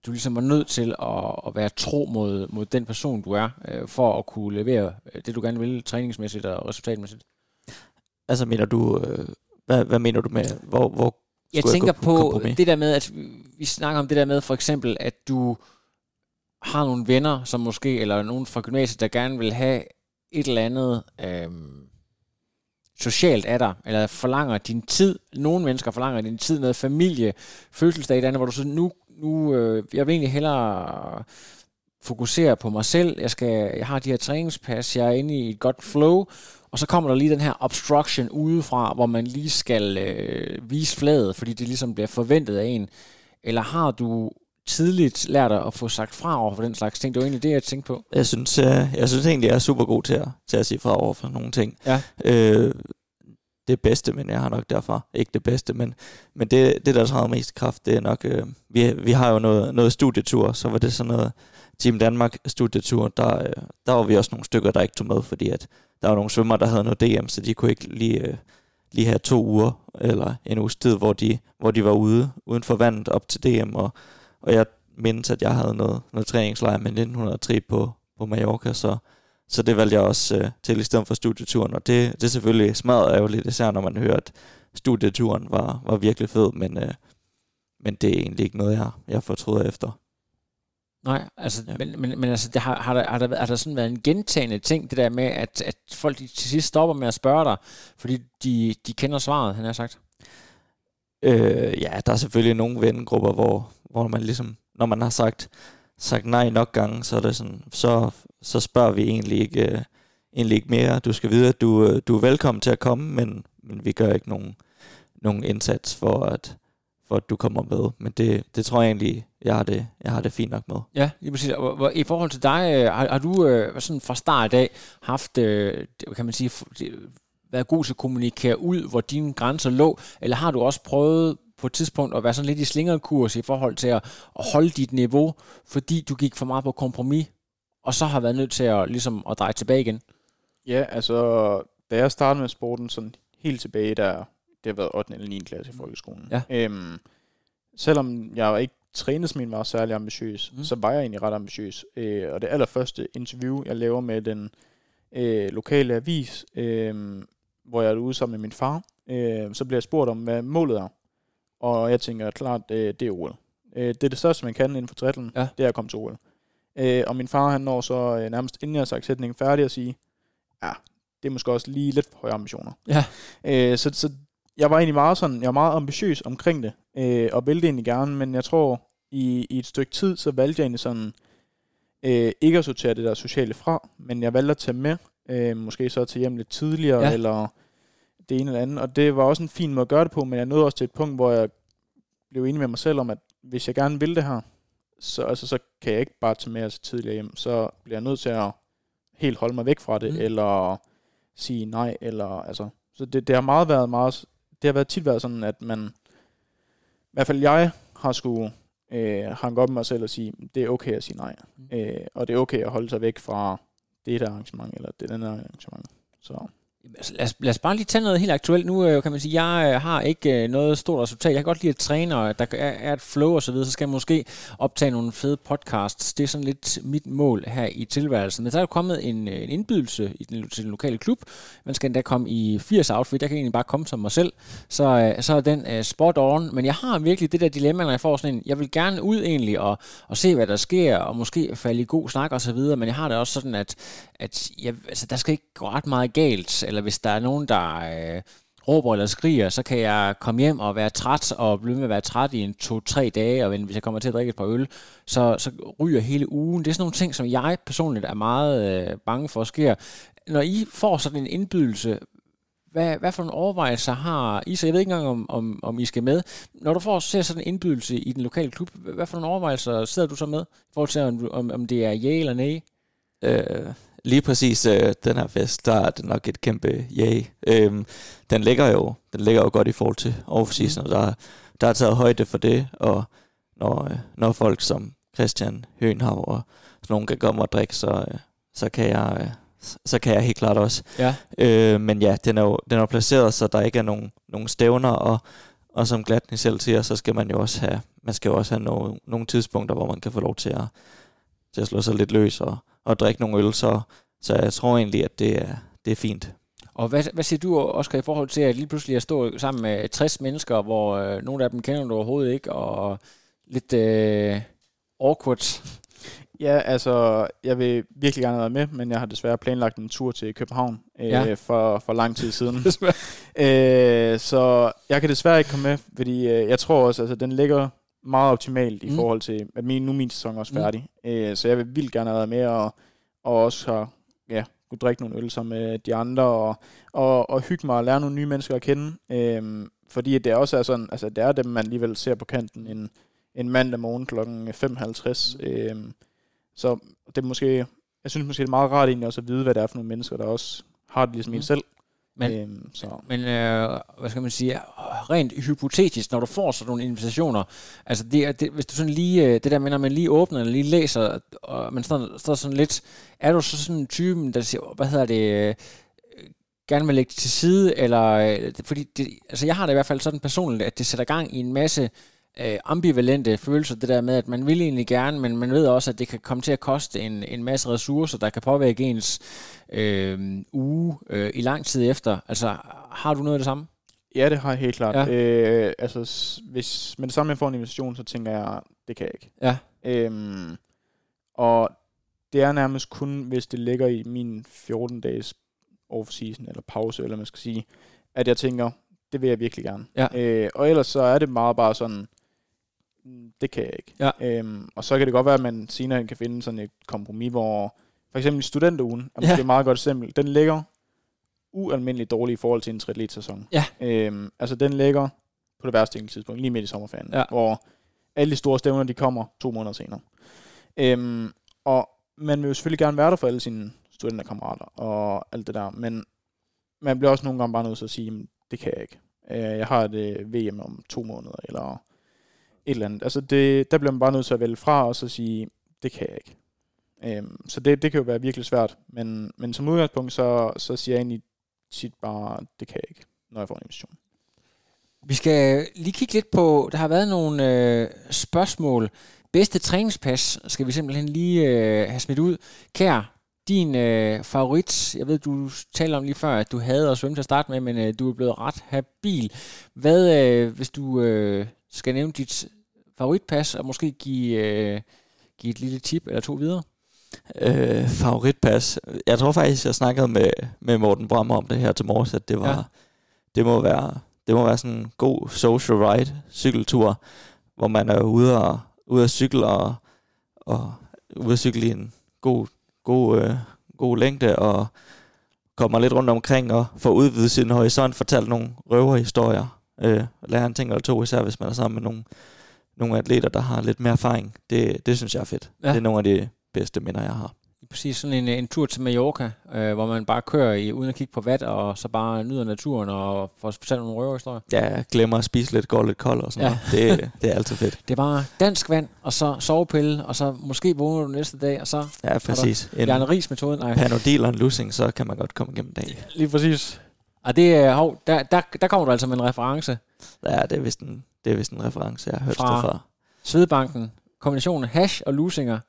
du ligesom var nødt til at, at være tro mod, mod den person, du er, øh, for at kunne levere øh, det, du gerne vil, træningsmæssigt og resultatmæssigt. Altså mener du, øh, hvad, hvad mener du med, hvor, hvor jeg tænker gå på kompromis? det der med, at vi snakker om det der med for eksempel, at du har nogle venner, som måske, eller nogen fra gymnasiet, der gerne vil have et eller andet øhm, socialt af dig, eller forlanger din tid. Nogle mennesker forlanger din tid, noget familie, fødselsdag, eller andet, hvor du så nu, nu øh, jeg vil egentlig hellere fokusere på mig selv. Jeg, skal, jeg har de her træningspas, jeg er inde i et godt flow, og så kommer der lige den her obstruction udefra, hvor man lige skal øh, vise fladet, fordi det ligesom bliver forventet af en. Eller har du tidligt lært at få sagt fra over for den slags ting? Det var egentlig det, jeg tænkte på. Jeg synes, øh, jeg synes egentlig, jeg er super god til at, til at sige fra over for nogle ting. Ja. Øh, det bedste, men jeg har nok derfor ikke det bedste, men, men det, det der træder mest kraft, det er nok, øh, vi, vi har jo noget, noget studietur, så var det sådan noget Team Danmark studietur, der, øh, der var vi også nogle stykker, der ikke tog med, fordi at der var nogle svømmer, der havde noget DM, så de kunne ikke lige, øh, lige have to uger, eller en uges tid, hvor de, hvor de var ude, uden for vandet op til DM, og, og jeg mindes, at jeg havde noget, noget træningslejr med 1903 på, på Mallorca, så, så det valgte jeg også øh, til i stedet for studieturen, og det, det er selvfølgelig smadret ærgerligt, især når man hører, at studieturen var, var virkelig fed, men, øh, men det er egentlig ikke noget, jeg, jeg fortryder efter. Nej, altså, Ja. men, men, men altså, det har, har, der, har, der, har der sådan været en gentagende ting, det der med, at, at folk de til sidst stopper med at spørge dig, fordi de, de kender svaret, han har sagt. Øh, ja, der er selvfølgelig nogle vennegrupper, hvor, hvor man ligesom, når man har sagt, sagt nej nok gange, så er det sådan, så, så spørger vi egentlig ikke, øh, egentlig ikke mere. Du skal vide, at du, øh, du er velkommen til at komme, men, men vi gør ikke nogen, nogen indsats for, at, for at du kommer med. Men det, det tror jeg egentlig, jeg har det, jeg har det fint nok med. Ja, lige præcis. Og, I forhold til dig, øh, har, har du øh, sådan fra start af haft, øh, kan man sige, været god til at kommunikere ud, hvor dine grænser lå, eller har du også prøvet på et tidspunkt at være sådan lidt i slingerkurs i forhold til at, at holde dit niveau, fordi du gik for meget på kompromis, og så har været nødt til at, ligesom, at dreje tilbage igen? Ja, altså, da jeg startede med sporten, sådan helt tilbage, der det har været 8. eller 9. klasse i folkeskolen. Ja. Øhm, selvom jeg ikke træningsmænd var særlig ambitiøs, Mm. mm. så var jeg egentlig ret ambitiøs. Øh, og det allerførste interview, jeg laver med den øh, lokale avis, øh, hvor jeg er ude sammen med min far, øh, så bliver jeg spurgt om, hvad målet er. Og jeg tænker klart, øh, det er OL. Øh, det er det største, man kan inden for triathlon, Ja. det er at komme til OL. Øh, og min far, han når så øh, nærmest inden jeg har sagt sætningen færdig at sige, ja, det er måske også lige lidt for høje ambitioner. Ja. Øh, så, så jeg var egentlig meget sådan, jeg var meget ambitiøs omkring det, øh, og ville det egentlig gerne, men jeg tror, i, i et stykke tid, så valgte jeg egentlig sådan, øh, ikke at sortere det der sociale fra, men jeg valgte at tage med, øh, måske så til hjem lidt tidligere, Ja. eller det ene eller andet, og det var også en fin måde at gøre det på, men jeg nåede også til et punkt, hvor jeg blev enig med mig selv om, at hvis jeg gerne vil det her, så, altså, så kan jeg ikke bare tage med altså tidligere hjem, så bliver jeg nødt til at helt holde mig væk fra det, mm. eller sige nej, eller altså, så det, det har meget været meget, det har været tit været sådan, at man, i hvert fald jeg har skulle øh, hanke op med mig selv og sige, det er okay at sige nej, Mm. øh, og det er okay at holde sig væk fra det der arrangement, eller det der arrangement, så Altså, lad os, lad os bare lige tage noget helt aktuelt. Nu øh, kan man sige, jeg øh, har ikke øh, noget stort resultat. Jeg kan godt lide at træne, og der er, er et flow og så videre, så skal jeg måske optage nogle fede podcasts. Det er sådan lidt mit mål her i tilværelsen. Men så er der kommet en, øh, en indbydelse i den, til den lokale klub. Man skal endda komme i 80 outfit. Jeg kan egentlig bare komme som mig selv. Så, øh, så er den øh, spot on. Men jeg har virkelig det der dilemma, når jeg får sådan en, jeg vil gerne ud egentlig og, og se, hvad der sker, og måske falde i god snak og så videre. Men jeg har det også sådan, at, at jeg, altså, der skal ikke gå ret meget galt, eller hvis der er nogen, der øh, råber eller skriger, så kan jeg komme hjem og være træt, og blive med at være træt i en to-tre dage, og hvis jeg kommer til at drikke et par øl, så, så ryger hele ugen. Det er sådan nogle ting, som jeg personligt er meget øh, bange for sker. Når I får sådan en indbydelse, hvad, hvad for en overvejelser har I? Så jeg ved ikke engang, om, om, om I skal med. Når du får ser sådan en indbydelse i den lokale klub, hvad hvad for en overvejelser sidder du så med? I forhold til, om, om, om det er ja eller nej? Øh, lige præcis øh, den her fest, der er det nok et kæmpe yay. Øhm, den ligger jo den ligger jo godt i forhold til off-season, mm. og der, der er taget højde for det, og når, øh, når folk som Christian Høenhav og sådan nogen kan komme og drikke, så, øh, så kan jeg... Øh, så kan jeg helt klart også. Ja. Øh, men ja, den er jo den er placeret, så der ikke er nogen, nogen stævner, og, og som Glatny selv siger, så skal man jo også have, man skal jo også have nogle, nogle tidspunkter, hvor man kan få lov til at, til at slå sig lidt løs og, og drikke nogle øl, så, så jeg tror egentlig, at det er, det er fint. Og hvad, hvad siger du, Oscar, i forhold til at lige pludselig at stå sammen med 60 mennesker, hvor øh, nogle af dem kender du overhovedet ikke, og lidt øh, awkward? Ja, altså, jeg vil virkelig gerne have været med, men jeg har desværre planlagt en tur til København øh, Ja. for, for lang tid siden. øh, så jeg kan desværre ikke komme med, fordi øh, jeg tror også, altså, den ligger meget optimalt i Mm. forhold til, at min, nu er min sæson også Mm. færdig. Øh, så jeg vil vildt gerne have været med, og, og også har, ja, kunne drikke nogle øl sammen med de andre, og, og, og hygge mig og lære nogle nye mennesker at kende. Øh, fordi det også er sådan, altså det er dem, man alligevel ser på kanten en, en mandag morgen kl. 5.50. Øh, så det er måske, jeg synes måske, det er meget rart egentlig også at vide, hvad det er for nogle mennesker, der også har det ligesom Mm. en selv. Men- øhm, så. Men øh, hvad skal man sige, rent hypotetisk, når du får sådan nogle invitationer, altså det, er- det, hvis du sådan lige, øh, det der med, når man lige åbner eller lige læser, og man står, står sådan lidt, er du så sådan en typen, der siger, hvad hedder det, øh, gerne vil lægge det til side, eller, øh, fordi det, altså jeg har det i hvert fald sådan personligt, at det sætter gang i en masse øh, ambivalente følelser, det der med, at man vil egentlig gerne, men man ved også, at det kan komme til at koste en, en masse ressourcer, der kan påvirke ens øh, uge øh, i lang tid efter. Altså, har du noget af det samme? Ja, det har jeg helt klart. Ja. Øh, altså, hvis med det samme jeg får en invitation, så tænker jeg, det kan jeg ikke. Ja. Øhm, og det er nærmest kun, hvis det ligger i min 14-dages off-season, eller pause, eller man skal sige, at jeg tænker, det vil jeg virkelig gerne. Ja. Øh, og ellers så er det meget bare sådan, "Mm, det kan jeg ikke. Ja. Øhm, og så kan det godt være, at man senere kan finde sådan et kompromis, hvor for eksempel studenterugen er Ja. et meget godt eksempel. Den ligger ualmindeligt dårlig i forhold til en triatlet-sæson. Ja. Øhm, altså den ligger på det værste enkelte tidspunkt, lige midt i sommerferien, Ja. hvor alle de store stævner, de kommer to måneder senere. Øhm, og man vil jo selvfølgelig gerne være der for alle sine studenterkammerater og alt det der, men man bliver også nogle gange bare nødt til at sige, "Jamen, det kan jeg ikke. Øh, jeg har et øh, VM om to måneder, eller et eller andet. Altså det, der bliver man bare nødt til at vælge fra, og så sige, det kan jeg ikke. Øhm, så det, det kan jo være virkelig svært, men, men som udgangspunkt, så, så siger jeg egentlig tit bare, det kan jeg ikke, når jeg får en invitation. Vi skal lige kigge lidt på, der har været nogle øh, spørgsmål. Bedste træningspas skal vi simpelthen lige øh, have smidt ud. Kær, din øh, favorit, jeg ved, du talte om lige før, at du havde at svømme til at starte med, men øh, du er blevet ret habil. Hvad, øh, hvis du øh, skal nævne dit favoritpas, og måske give, øh, give et lille tip eller to videre? Øh, favoritpas. Jeg tror faktisk, jeg snakkede med, med Morten Brammer om det her til morges, at det var, Ja. det må være, det må være sådan en god social ride, cykeltur, hvor man er ude og, ude at cykle og, og ude at cykle i en god, god, øh, god længde og kommer lidt rundt omkring og får udvidet sin horisont, fortalt nogle røverhistorier, øh, lære en ting eller to, især hvis man er sammen med nogle, nogle atleter, der har lidt mere erfaring. Det, det synes jeg er fedt. Ja. Det er nogle af de bedste minder, jeg har. Præcis sådan en, en tur til Mallorca, øh, hvor man bare kører i, uden at kigge på vand, og så bare nyder naturen og får fortalt nogle røverhistorier. Ja, glemmer at spise lidt, går lidt kold og sådan Ja. noget. Det, det er altid fedt. Det var dansk vand, og så sovepille, og så måske vågner du næste dag, og så Ja, præcis. En Bjarne Ries-metoden. Nej, panodil og en lussing, så kan man godt komme igennem dagen. Lige præcis. og det er, hov, der, der, der kommer du altså med en reference. Ja, det er vist en, det er vist en reference, jeg har hørt Fra- fra. fra. Svedbanken, kombinationen hash og lusinger,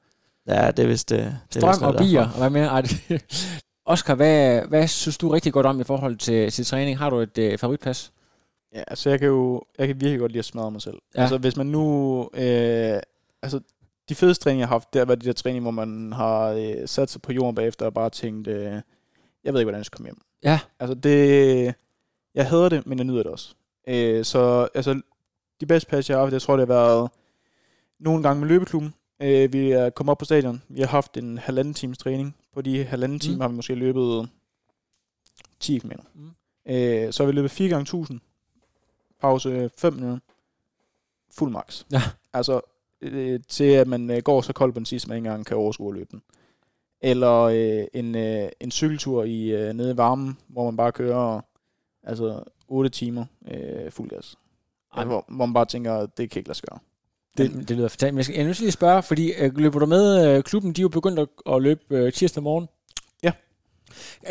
Ja, det er vist... øh, Det, det er strøm vist og bier, og hvad mere? Ej, det, Oscar, hvad, hvad synes du rigtig godt om i forhold til, til træning? Har du et øh, favoritpas? Ja, altså jeg kan jo jeg kan virkelig godt lide at smadre mig selv. Ja. Altså hvis man nu... Øh, altså de fedeste træninger, jeg har haft, det har været de der træninger, hvor man har øh, sat sig på jorden bagefter og bare tænkt, øh, jeg ved ikke, hvordan jeg skal komme hjem. Ja. Altså det... Jeg hader det, men jeg nyder det også. Øh, så altså, de bedste pas, jeg har haft, jeg tror, det har været nogle gange med løbeklubben. Øh, vi er kommet op på stadion. Vi har haft en halvanden times træning. På de halvanden time Mm. har vi måske løbet 10 km. Mm. Øh, så har vi løbet 4 gange 1000 pause 5 minutter. Fuld max. Ja. Altså, øh, til at man øh, går så koldt på den sidste, man ikke engang kan overskue at løbe den. Eller øh, en, øh, en cykeltur i øh, nede i varmen, hvor man bare kører altså 8 timer øh, fuld gas. Ej. Hvor, hvor man bare tænker, det kan ikke lade sig gøre. Det, det lyder fantastisk. Men jeg, skal, jeg lige at spørge, fordi øh, løber du med øh, klubben? De er jo begyndt at, at løbe øh, tirsdag morgen. Ja.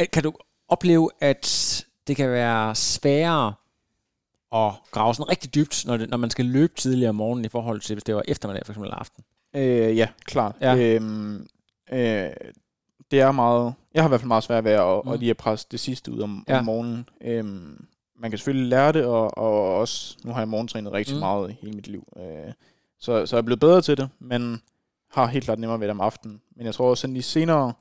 Kan du opleve, at det kan være sværere at grave sådan rigtig dybt, når, det, når man skal løbe tidligere om morgenen i forhold til, hvis det var eftermiddag for eksempel aften? Øh, ja, klart. Ja. Øhm, øh, det er meget... Jeg har i hvert fald meget svært ved at, Mm. at lige at presse det sidste ud om, ja. om morgenen. Øhm, man kan selvfølgelig lære det, og, og også... Nu har jeg morgentrænet rigtig Mm. meget i hele mit liv. Øh, så, så jeg er blevet bedre til det, men har helt klart nemmere ved det om aftenen. Men jeg tror også, sådan de senere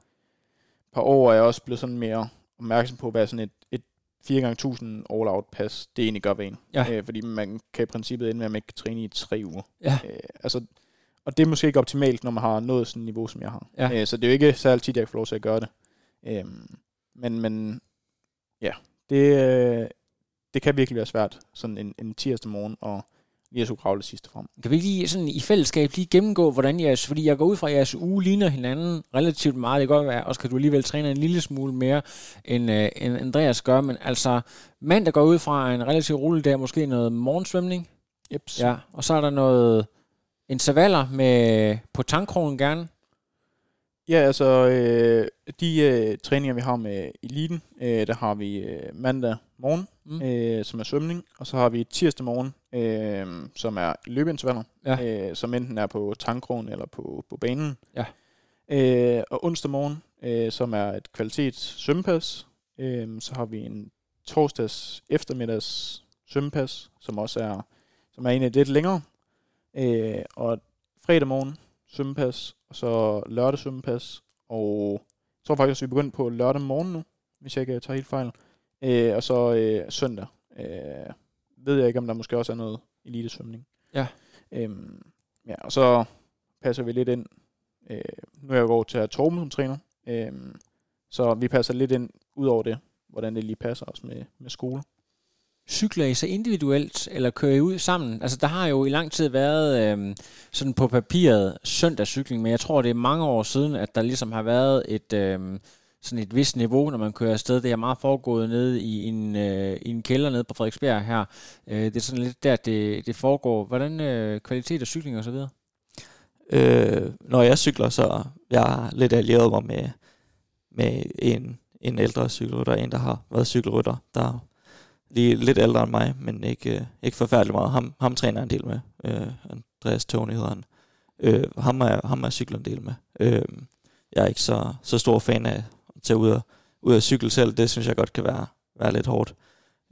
par år er jeg også blevet sådan mere opmærksom på, hvad sådan et, et 4x1000 all-out pas, det egentlig gør ved en. Ja. Øh, fordi man kan i princippet ende med, at man ikke kan træne i tre uger. Ja. Øh, altså, og det er måske ikke optimalt, når man har nået sådan et niveau, som jeg har. Ja. Øh, så det er jo ikke særlig tit, jeg får lov til at gøre det. Øh, men, men ja, det, øh, det kan virkelig være svært, sådan en, en tirsdag morgen, og lige at skulle grave det sidste frem. Kan vi lige sådan i fællesskab lige gennemgå, hvordan jeres, fordi jeg går ud fra, at jeres uge ligner hinanden relativt meget. Det kan godt være, også kan du alligevel træne en lille smule mere, end, øh, end Andreas gør, men altså mandag går ud fra en relativt rolig dag, måske noget morgensvømning, Jeps. ja, og så er der noget intervaller med, på tankkrogen gerne. Ja, altså øh, de øh, træninger, vi har med eliten, øh, der har vi øh, mandag morgen, Mm. øh, som er svømning, og så har vi tirsdag morgen, øh, som er løbeintervaller, Ja. øh, som enten er på tankkrogen eller på, på banen. Ja. Øh, og onsdag morgen, øh, som er et kvalitets svømmepas. Øh, så har vi en torsdags eftermiddags svømmepas, som også er, som er egentlig lidt længere. Øh, og fredag morgen svømmepas, og så lørdag svømmepas, og jeg tror faktisk, at vi er begyndt på lørdag morgen nu, hvis jeg ikke tager helt fejl. Øh, og så øh, søndag. Øh, ved jeg ikke, om der måske også er noget elitesvømning. Ja. Øhm, ja, og så passer vi lidt ind. Øh, nu er jeg gået til at Torben som træner. Øh, så vi passer lidt ind ud over det, hvordan det lige passer os med, med skole. Cykler I så individuelt, eller kører I ud sammen? Altså, der har jo i lang tid været øhm, sådan på papiret søndagscykling, men jeg tror, det er mange år siden, at der ligesom har været et, øhm, sådan et vist niveau, når man kører afsted. Det er meget foregået nede i en, øh, i en kælder nede på Frederiksberg her. Øh, det er sådan lidt der, det, det foregår. Hvordan øh, kvalitet af cykling og så videre? Øh, når jeg cykler, så jeg er lidt allieret mig med, med en, en ældre cykelrytter, en der har været cykelrytter, der er lige lidt ældre end mig, men ikke, øh, ikke forfærdelig meget. Ham, ham træner en del med. Øh, Andreas Tony hedder han. Øh, ham, er, ham er jeg cykler en del med. Øh, jeg er ikke så, så stor fan af at tage ud og, ud og cykle selv. Det synes jeg godt kan være, være lidt hårdt.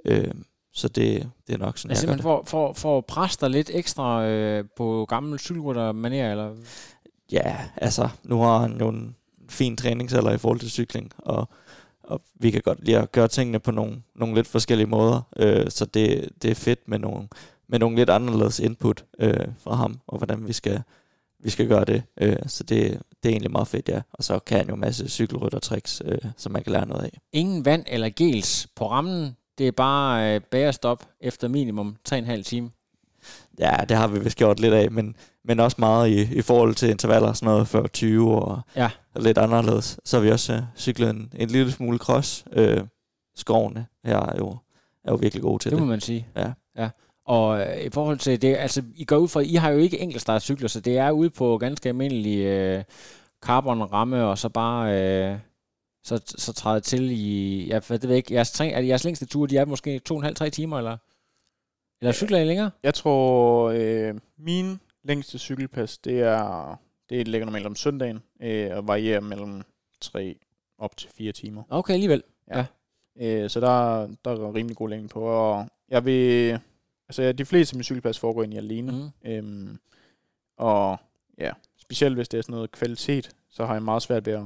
Øh, så det, det er nok sådan, Altså jeg for, for, for at presse dig lidt ekstra øh, på gamle cykelrytter manér, eller? Ja, altså, nu har han jo en fin træningsalder i forhold til cykling, og, og vi kan godt lide at gøre tingene på nogle, nogle lidt forskellige måder, øh, så det, det er fedt med nogle, med nogle lidt anderledes input øh, fra ham, og hvordan vi skal, vi skal gøre det. Øh, så det, det er egentlig meget fedt, ja. Og så kan han jo en masse cykelryttertricks, øh, som man kan lære noget af. Ingen vand eller gels på rammen. Det er bare øh, bagerstop efter minimum 3,5 time. Ja, det har vi vist gjort lidt af, men, men også meget i, i forhold til intervaller, sådan noget før 20 og, Ja. og lidt anderledes. Så har vi også øh, cyklet en, en lille smule cross. Øh, skovene her er jo, er jo virkelig gode til Det det. må man sige. Ja. ja. Og øh, i forhold til det, altså I går ud fra, I har jo ikke enkeltstartcykler, så det er ude på ganske almindelige øh, carbon-ramme, og så bare øh, så, så træde til i, ja, for det ved jeg ikke, jeres, træ, er det jeres længste tur, de er måske to og en halv, tre timer, eller? Eller cykler I længere? Jeg tror, øh, min længste cykelpas, det er, det ligger normalt om søndagen, øh, og varierer mellem 3 op til 4 timer. Okay, alligevel. Øh, så der, der er rimelig god længde på, og jeg vil, altså ja, de fleste af mine cykelpas foregår egentlig alene, Mm. Øhm, og ja, specielt hvis det er sådan noget kvalitet, så har jeg meget svært ved at,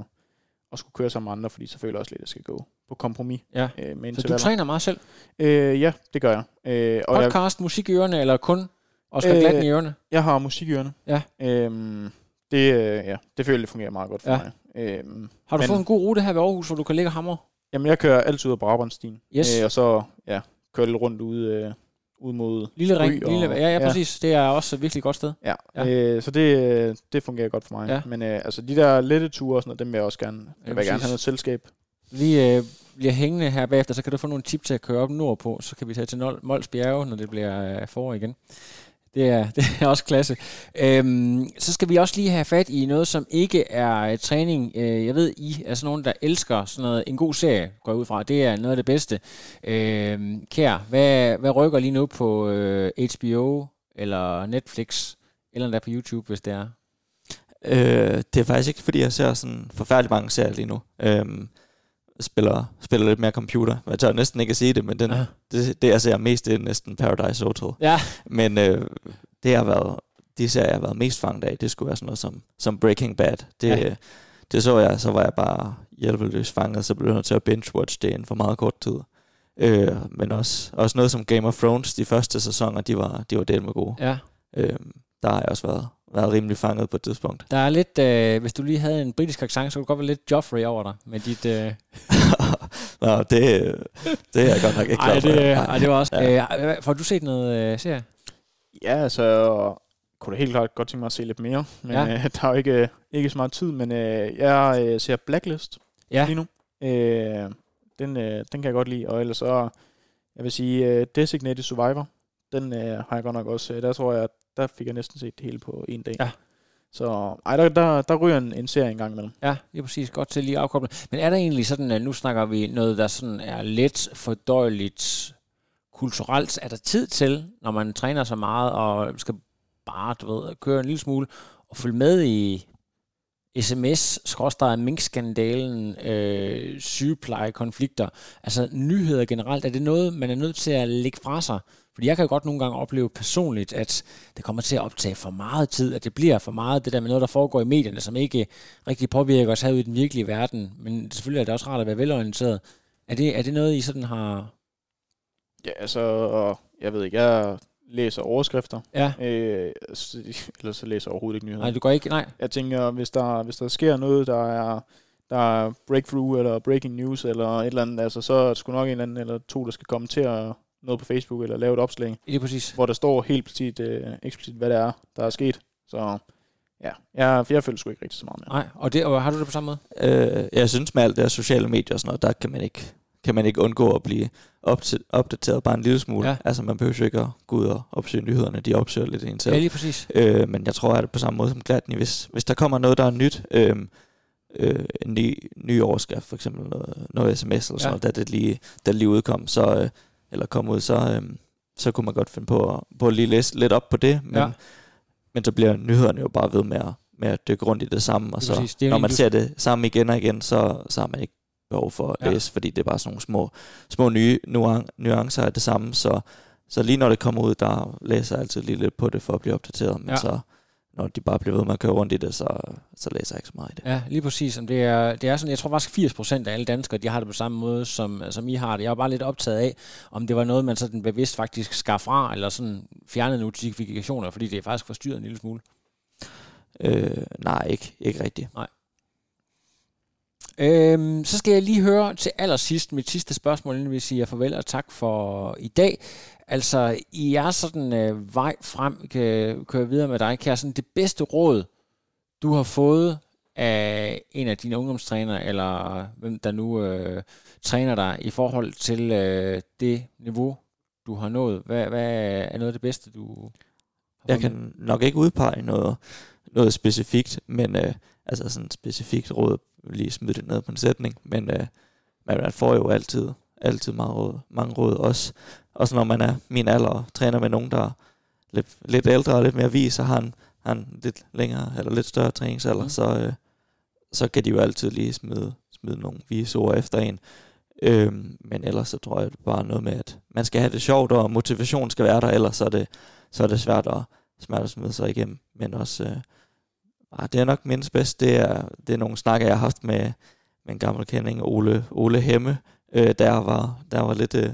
at skulle køre sammen med andre, fordi så føler jeg også lidt, at jeg skal gå på kompromis Ja. øh, med Så du træner meget selv? Øh, ja, det gør jeg. Øh, og jeg, Podcast, musik i ørerne, eller kun Oscar Øh, Glatten i ørerne? jeg har musik i ørerne. Ja. Øhm, det, øh, ja, det føler jeg, det fungerer meget godt for Ja. mig. Øhm, Har du men- fået en god rute her ved Aarhus, hvor du kan ligge og hamre? Jamen, jeg kører altid ud af Brabrandstien. Yes. Øh, og så ja, kører lidt rundt ude, øh, ude mod Lille ring, og- lille, ja, ja, præcis. Det er også et virkelig godt sted. Ja, Ja. Øh, så det, øh, det fungerer godt for mig. Ja. Men øh, altså, de der lette ture og sådan noget, dem vil jeg også gerne, Ja, jeg vil gerne præcis. have noget selskab. Vi øh, bliver hængende her bagefter, så kan du få nogle tip til at køre op nordpå, så kan vi tage til Nol- Mols Bjerge, når det bliver øh, forår igen. Det er, det er også klasse. Øhm, så skal vi også lige have fat i noget, som ikke er øh, træning. Øh, jeg ved, I er sådan nogen, der elsker sådan noget, en god serie, går jeg ud fra. Det er noget af det bedste. Øhm, Kær, hvad, hvad rykker lige nu på øh, HBO eller Netflix, eller der på YouTube, hvis det er? Øh, det er faktisk ikke, fordi jeg ser sådan forfærdelig mange serier lige nu. Øhm, spiller, spiller lidt mere computer. Jeg tør næsten ikke at sige det, men den, ja. det, det, jeg ser mest, det er næsten Paradise Hotel. Ja. Men øh, det har været, de serier, jeg har været mest fanget af, det skulle være sådan noget som, som Breaking Bad. Det, ja. det så jeg, så var jeg bare hjælpeløs fanget, så blev jeg nødt til at binge-watch det inden for meget kort tid. Øh, men også, også noget som Game of Thrones, de første sæsoner, de var, de var del med gode. Ja. Øh, der har jeg også været, været rimelig fanget på et tidspunkt. Der er lidt, øh, hvis du lige havde en britisk accent, så kunne du godt være lidt Joffrey over dig med dit... Øh... Nå, det, det er jeg godt nok ikke klar for. Ej, det, ej, det var også... Ja. Øh, får du set noget øh, serie? Ja, altså kunne da helt klart godt tænke mig at se lidt mere, men ja. øh, der er jo ikke, ikke så meget tid, men øh, jeg øh, ser Blacklist ja. lige nu. Øh, den, øh, den kan jeg godt lide, og ellers så, jeg vil sige, øh, Designated Survivor, den øh, har jeg godt nok også, øh, der tror jeg, der fik jeg næsten set det hele på en dag. Ja. Så ej, der, der, der ryger en, en serie en gang imellem. Ja, det er præcis. Godt til lige at afkoble. Men er der egentlig sådan, at nu snakker vi noget, der sådan er let fordøjeligt kulturelt? Er der tid til, når man træner så meget og skal bare, du ved, køre en lille smule og følge med i sms minkskandalen, øh, sygeplejekonflikter, altså nyheder generelt, er det noget, man er nødt til at lægge fra sig? Fordi jeg kan godt nogle gange opleve personligt, at det kommer til at optage for meget tid, at det bliver for meget det der med noget, der foregår i medierne, som ikke rigtig påvirker os herude i den virkelige verden. Men selvfølgelig er det også rart at være velorienteret. Er det, er det noget, I sådan har... Ja, altså, jeg ved ikke, jeg læser overskrifter. Ja. Øh, eller så læser jeg overhovedet ikke nyheder. Nej, du går ikke, nej. Jeg tænker, hvis der, hvis der sker noget, der er, der er breakthrough, eller breaking news, eller et eller andet, altså, så er det sgu nok en eller anden eller to, der skal kommentere noget på Facebook, eller lave et opslag. Er præcis. Hvor der står helt præcis, øh, eksplicit, hvad det er, der er sket. Så ja, jeg, jeg føler sgu ikke rigtig så meget mere. Nej, og, det, og har du det på samme måde? Øh, jeg synes med alt det her sociale medier og sådan noget, der kan man ikke kan man ikke undgå at blive opdateret bare en lille smule. Ja. Altså man behøver ikke at gå ud og opsøge nyhederne, de opsøger lidt en selv. Ja, lige præcis. Øh, men jeg tror, at det på samme måde som Gladney, hvis, hvis der kommer noget, der er nyt, øh, øh, en ny, ny overskrift, for eksempel noget, noget sms eller sådan ja. noget, da det lige, da det lige udkom, så, øh, eller kom ud, så, øh, så kunne man godt finde på at, på at lige læse lidt op på det, men, ja. men så bliver nyhederne jo bare ved med at, med at dykke rundt i det samme, og så, præcis, når man ser det samme igen og igen, så, så har man ikke behov for at ja. læse, fordi det er bare sådan nogle små, små nye nuancer af det samme, så, så lige når det kommer ud, der læser jeg altid lige lidt på det for at blive opdateret, men ja. så når de bare bliver ved med at køre rundt i det, så, så læser jeg ikke så meget i det. Ja, lige præcis. Det er, det er sådan, jeg tror faktisk 80% af alle danskere, de har det på samme måde, som, som I har det. Jeg var bare lidt optaget af, om det var noget, man sådan bevidst faktisk skar fra, eller sådan fjernede notifikationer, fordi det er faktisk forstyrret en lille smule. Øh, nej, ikke, ikke rigtigt. Nej. Øhm, så skal jeg lige høre til allersidst mit sidste spørgsmål, inden vi siger farvel og tak for i dag. Altså, i er sådan øh, vej frem, kan køre videre med dig, kan sådan det bedste råd, du har fået af en af dine ungdomstrænere, eller hvem der nu øh, træner dig, i forhold til øh, det niveau, du har nået? Hvad, hvad er noget af det bedste, du har Jeg kan nok ikke udpege noget, noget specifikt, men øh, altså sådan specifikt råd lige smide det ned på en sætning, men øh, man får jo altid, altid meget råd, mange råd, også, også når man er min alder og træner med nogen, der er lidt, lidt ældre og lidt mere vis, og har en, har en lidt længere eller lidt større træningsalder, mm. så, øh, så kan de jo altid lige smide, smide nogle vise ord efter en. Øhm, men ellers så tror jeg det bare noget med, at man skal have det sjovt, og motivation skal være der, ellers så er det, så er det svært at, svært at smide sig igennem. Men også, øh, Ah, det er nok mindst bedst. Det er, det er nogle snakker, jeg har haft med, med en gammel kending, Ole, Ole Hemme, øh, der var, der var lidt øh,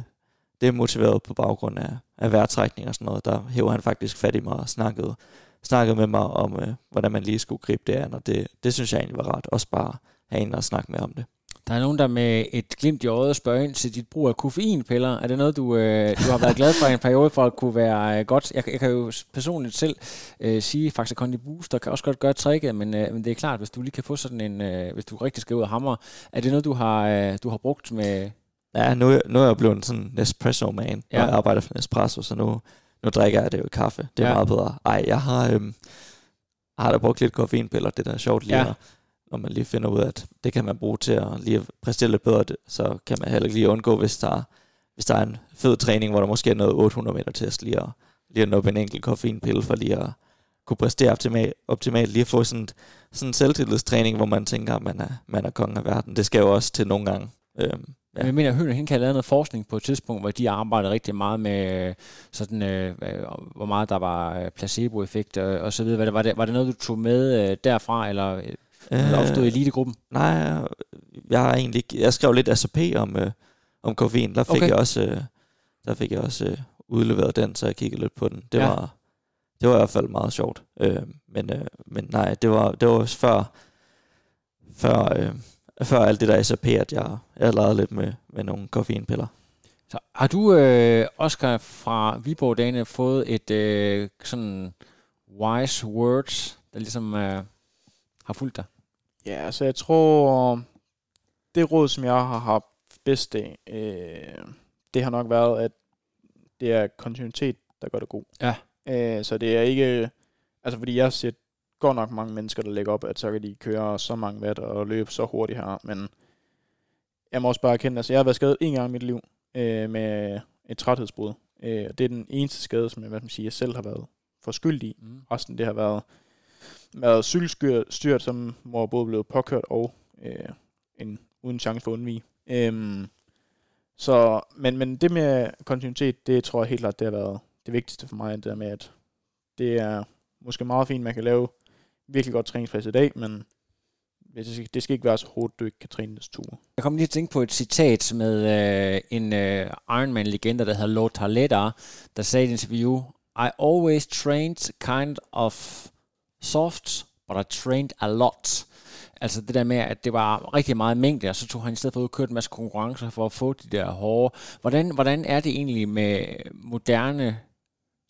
demotiveret på baggrund af, af vejrtrækning og sådan noget. Der hæver han faktisk fat i mig og snakkede, snakkede med mig om, øh, hvordan man lige skulle gribe det an, og det, det synes jeg egentlig var rart. Også bare have en og snakke med om det. Der er nogen, der med et glimt i øjet spørger ind til dit brug af koffeinpiller. Er det noget, du, øh, du har været glad for en periode for at kunne være øh, godt? Jeg, jeg kan jo personligt selv øh, sige, faktisk Condi Booster kan også godt gøre tricket, men, øh, men det er klart, hvis du lige kan få sådan en, øh, hvis du rigtig skal ud og hamre, er det noget, du har, øh, du har brugt med... Ja, nu, nu er jeg blevet sådan en Nespresso-man, ja. og jeg arbejder for Nespresso, så nu, nu drikker jeg det jo i kaffe. Det er Ja. meget bedre. Ej, jeg har, øhm, har da brugt lidt koffeinpiller. Det der er sjovt lige Ja. ja når man lige finder ud af, at det kan man bruge til at lige præstere lidt bedre, så kan man heller ikke lige undgå, hvis der, hvis der er en fed træning, hvor der måske er noget 800 meter test, lige at, lige at nå en enkelt koffeinpille, for lige at kunne præstere optimalt, optimalt lige at få sådan, sådan en selvtillidstræning, hvor man tænker, at man er, man er kongen af verden. Det skal jo også til nogle gange. Øhm, Ja. Jeg mener, at Høne kan have lavet noget forskning på et tidspunkt, hvor de arbejdede rigtig meget med, øh, sådan, øh, hvor meget der var øh, placeboeffekt og, og så videre. Var det, var, det, var det noget, du tog med øh, derfra, eller øh, opstod i elitegruppen? Nej, jeg har egentlig ikke, jeg skrev lidt SAP om, øh, om koffein. Der fik Okay. jeg også, øh, der fik jeg også øh, udleveret den, så jeg kiggede lidt på den. Det, Ja. var, det var i hvert fald meget sjovt. Øh, men, øh, men nej, det var, det var også før, før, øh, før alt det der SAP, at jeg, jeg lavede lidt med, med nogle koffeinpiller. Så har du, øh, Oscar, fra Viborg Dane fået et øh, sådan wise words, der ligesom øh, har fulgt dig? Ja, altså jeg tror, det råd, som jeg har haft bedst af, øh, det har nok været, at det er kontinuitet, der gør det god. Ja. Øh, så det er ikke, altså fordi jeg set godt nok mange mennesker, der lægger op, at så kan de køre så mange watt og løbe så hurtigt her, men jeg må også bare erkende, altså jeg har været skadet en gang i mit liv øh, med et træthedsbrud. Øh, og det er den eneste skade, som jeg, hvad man sige, jeg selv har været for skyld i. Mm. Resten det har været, været cykelstyrt, som hvor både blev påkørt og øh, en, uden chance for at undvige. Øhm, så, men, men det med kontinuitet, det tror jeg helt klart, det har været det vigtigste for mig, det der med, at det er måske meget fint, man kan lave virkelig godt træningspas i dag, men det skal, det skal ikke være så hårdt, du ikke kan træne næste tur. Jeg kom lige til at tænke på et citat med øh, en øh, Ironman-legende, der hedder Lothar Leder, der sagde i et interview, I always trained kind of soft, but I trained a lot. Altså det der med, at det var rigtig meget mængde, og så tog han i stedet for ud og kørte en masse konkurrencer for at få de der hårde. Hvordan, hvordan er det egentlig med moderne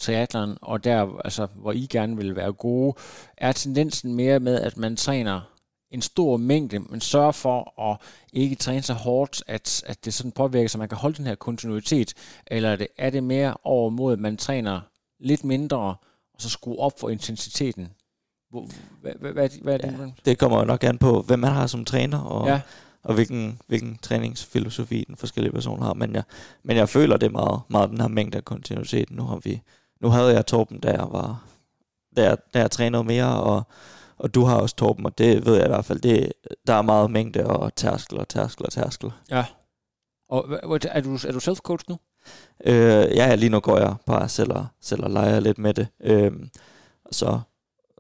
triathlon, og der, altså, hvor I gerne vil være gode, er tendensen mere med, at man træner en stor mængde, men sørger for at ikke træne så hårdt, at, at det sådan påvirker, så man kan holde den her kontinuitet, eller er det, er det mere over mod, at man træner lidt mindre, og så skrue op for intensiteten? Hvad, hvad, hvad, hvad er det? Ja, det kommer nok an på, hvem man har som træner, og, Ja. og hvilken, hvilken træningsfilosofi den forskellige person har. Men jeg, men jeg føler, det meget, meget den her mængde af kontinuitet. Nu, har vi, nu havde jeg Torben, da jeg, var, da jeg, da jeg trænede mere, og, og du har også Torben, og det ved jeg i hvert fald, det, der er meget mængde og tærskel og tærskel og tærskel. Ja. Og er du, er du self-coach nu? Øh, ja, lige nu går jeg bare selv og, selv og leger lidt med det. Øh, så,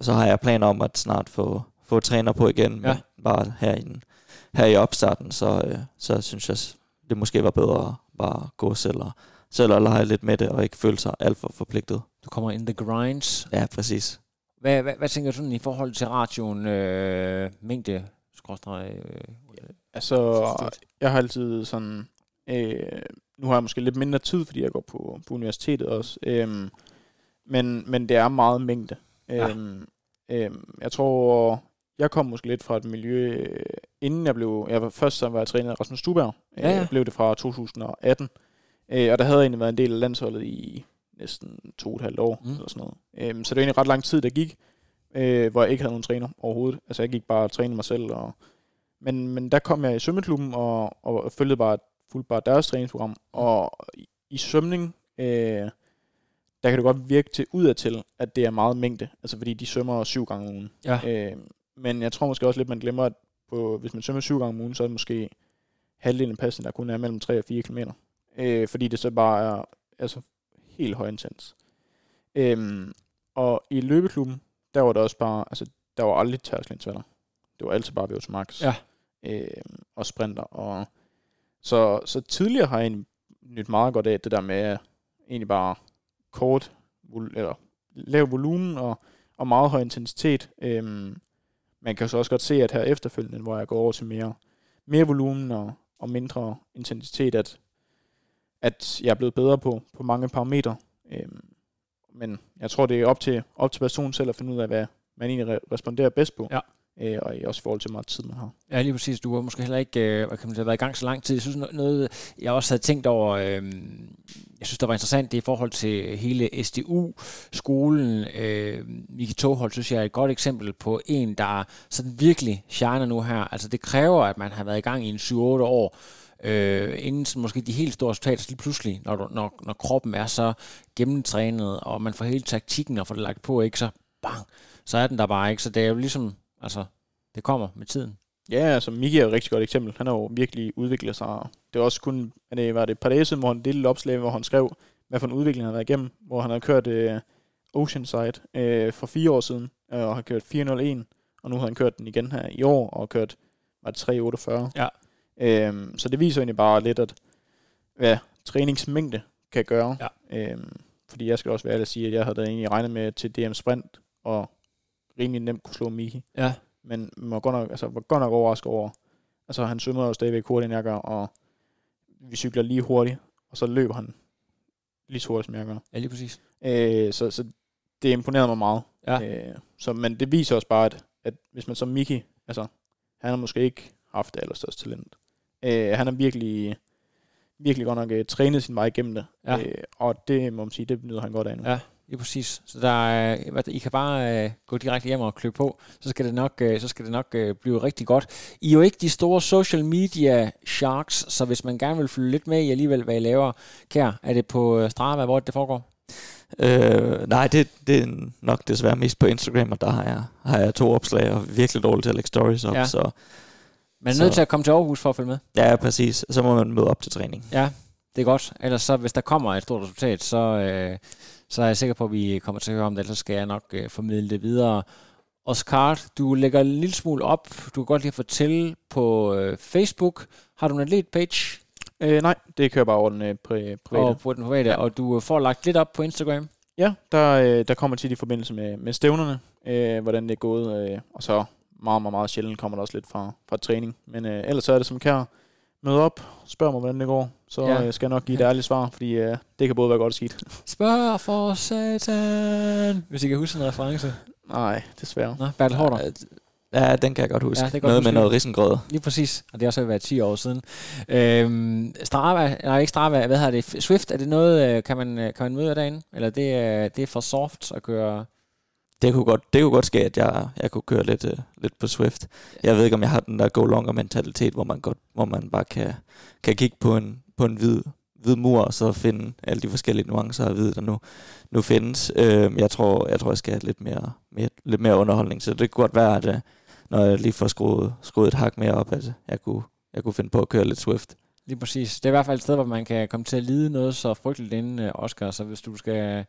så har jeg planer om at snart få, få træner på igen, men Ja. bare her i, den- her i opstarten, så, øh, så synes jeg, det måske var bedre at bare gå selv og, selv og lege lidt med det, og ikke føle sig alt for forpligtet. Du kommer in the grinds. Ja, præcis. Hvad, hvad, hvad tænker du sådan i forhold til ratioen øh, mængde, skråstreg, øh, Altså, jeg har altid sådan... Øh, nu har jeg måske lidt mindre tid, fordi jeg går på, på universitetet også. Øhm, men, men det er meget mængde. Ja. Øhm, øhm, jeg tror, jeg kom måske lidt fra et miljø, øh, inden jeg blev... Jeg var, først så var jeg trænet af Rasmus Stuberg. Ja, ja. Jeg blev det fra 2018. Øh, og der havde jeg egentlig været en del af landsholdet i næsten to og et halvt år, Mm. mm. eller sådan noget. Øhm, så det var egentlig ret lang tid, der gik, øh, hvor jeg ikke havde nogen træner overhovedet. Altså jeg gik bare og trænede mig selv, og men, men der kom jeg i svømmeklubben og, og følgede bare, fulgte bare deres træningsprogram. Og i, i svømning, øh, der kan det godt virke til udadtil, at det er meget mængde. Altså fordi de svømmer syv gange om ugen. Ja. Øh, men jeg tror måske også lidt, man glemmer, at på, hvis man svømmer syv gange om ugen, så er det måske halvdelen af passen, der kun er mellem 3 og 4 km. Øh, fordi det så bare er altså, helt højintens. Øhm, og i løbeklubben, der var der også bare, altså der var aldrig tærskelindsvaller. Det var altid bare VO2 max. Ja. Øh, og sprinter. Og så, så tidligere har jeg egentlig nyt meget godt af det der med egentlig bare kort, eller lav volumen og, og meget høj intensitet. Øhm, man kan så også godt se, at her efterfølgende, hvor jeg går over til mere, mere volumen og, og mindre intensitet, at, at jeg er blevet bedre på, på mange parametre. Øhm, men jeg tror, det er op til, op til personen selv at finde ud af, hvad man egentlig re- responderer bedst på. Ja. Øh, og også i forhold til, hvor meget tid man har. Ja, lige præcis. Du har måske heller ikke øh, hvad kan man sige, været i gang så lang tid. Jeg synes, no- noget, jeg også havde tænkt over, øh, jeg synes, der var interessant, det er i forhold til hele SDU-skolen. Øh, Miki Toghold, synes jeg, er et godt eksempel på en, der sådan virkelig shiner nu her. Altså, det kræver, at man har været i gang i en 7-8 år, øh, inden sådan, måske de helt store resultater, lige pludselig, når, du, når, når kroppen er så gennemtrænet, og man får hele taktikken og får det lagt på, ikke, så bang, så er den der bare ikke. Så det er jo ligesom, altså, det kommer med tiden. Ja, altså Miki er jo et rigtig godt eksempel. Han har jo virkelig udviklet sig. Det var også kun, det var det et par dage siden, hvor han delte opslag, hvor han skrev, hvad for en udvikling han har været igennem, hvor han har kørt uh, Oceanside uh, for fire år siden, uh, og har kørt 401, og nu har han kørt den igen her i år, og kørt, var det 348. Ja. Øhm, så det viser egentlig bare lidt, at hvad træningsmængde kan gøre. Ja. Øhm, fordi jeg skal også være ærlig at sige, at jeg havde da egentlig regnet med til DM Sprint, og rimelig nemt kunne slå Miki. Ja. Men man var godt nok, altså, var godt nok overrasket over, altså han svømmer jo stadigvæk hurtigt, end jeg gør, og vi cykler lige hurtigt, og så løber han lige så hurtigt, som jeg gør. Ja, lige præcis. Øh, så, så det imponerede mig meget. Ja. Øh, så, men det viser også bare, at, at hvis man som Miki, altså, han har måske ikke haft det allerstørste talent. Øh, han har virkelig, virkelig godt nok uh, trænet sin vej igennem det. Ja. Øh, og det må man sige, det nyder han godt af nu. Ja, lige præcis. Så der er, hvad- I kan bare øh, gå direkte hjem og klø på, så skal det nok, øh, så skal det nok øh, blive rigtig godt. I er jo ikke de store social media sharks, så hvis man gerne vil følge lidt med i alligevel, hvad I laver, kær, er det på øh, Strava, hvor det foregår? Øh, nej, det, det er nok desværre mest på Instagram, og der har jeg, har jeg to opslag, og virkelig dårlig til at lægge stories op, Ja. så Man er nødt til at komme til Aarhus for at følge med. ja, præcis. Så må man møde op til træning. Ja, det er godt. Ellers så, hvis der kommer et stort resultat, så, øh, så er jeg sikker på, at vi kommer til at høre om det, ellers skal jeg nok øh, formidle det videre. Oscar, du lægger en lille smule op. Du kan godt lige fortælle på øh, Facebook. Har du en atlet-page Øh, nej, det kører bare over den øh, pri- private. og på den private, ja. og du får lagt lidt op på Instagram. Ja, der, øh, der kommer tit i forbindelse med, med stævnerne, øh, hvordan det er gået, øh, og så meget, meget, meget sjældent kommer der også lidt fra, fra træning. Men øh, ellers så er det som kære, møde op, spørg mig, hvordan det går, så Ja. øh, skal jeg nok give et ærligt svar, fordi øh, det kan både være godt og skidt. Spørg for satan. Hvis I kan huske en reference. Nej, desværre. Nå, Bertel Hårder. Ja, den kan jeg godt huske. Ja, det godt noget huske. med noget risengrød. Lige præcis, og det har også været 10 år siden. Øhm, Strava, nej ikke Strava, hvad hedder det? Swift, er det noget, øh, kan man, øh, kan man møde derinde? Eller det, er- det er for soft at køre... Det kunne godt, det kunne godt ske, at jeg, jeg kunne køre lidt, uh, lidt på Swift. Jeg ved ikke, om jeg har den der go longer mentalitet, hvor man, godt, hvor man bare kan, kan kigge på en, på en hvid, hvid mur, og så finde alle de forskellige nuancer af hvid, der nu, nu findes. Øh, jeg, tror, jeg tror, jeg skal have lidt mere, mere, lidt mere underholdning, så det kunne godt være, at øh, når jeg lige får skruet, skruet et hak mere op, at jeg kunne, jeg kunne finde på at køre lidt Swift. Lige præcis. Det er i hvert fald et sted, hvor man kan komme til at lide noget så frygteligt inden øh, Oscar, så hvis du skal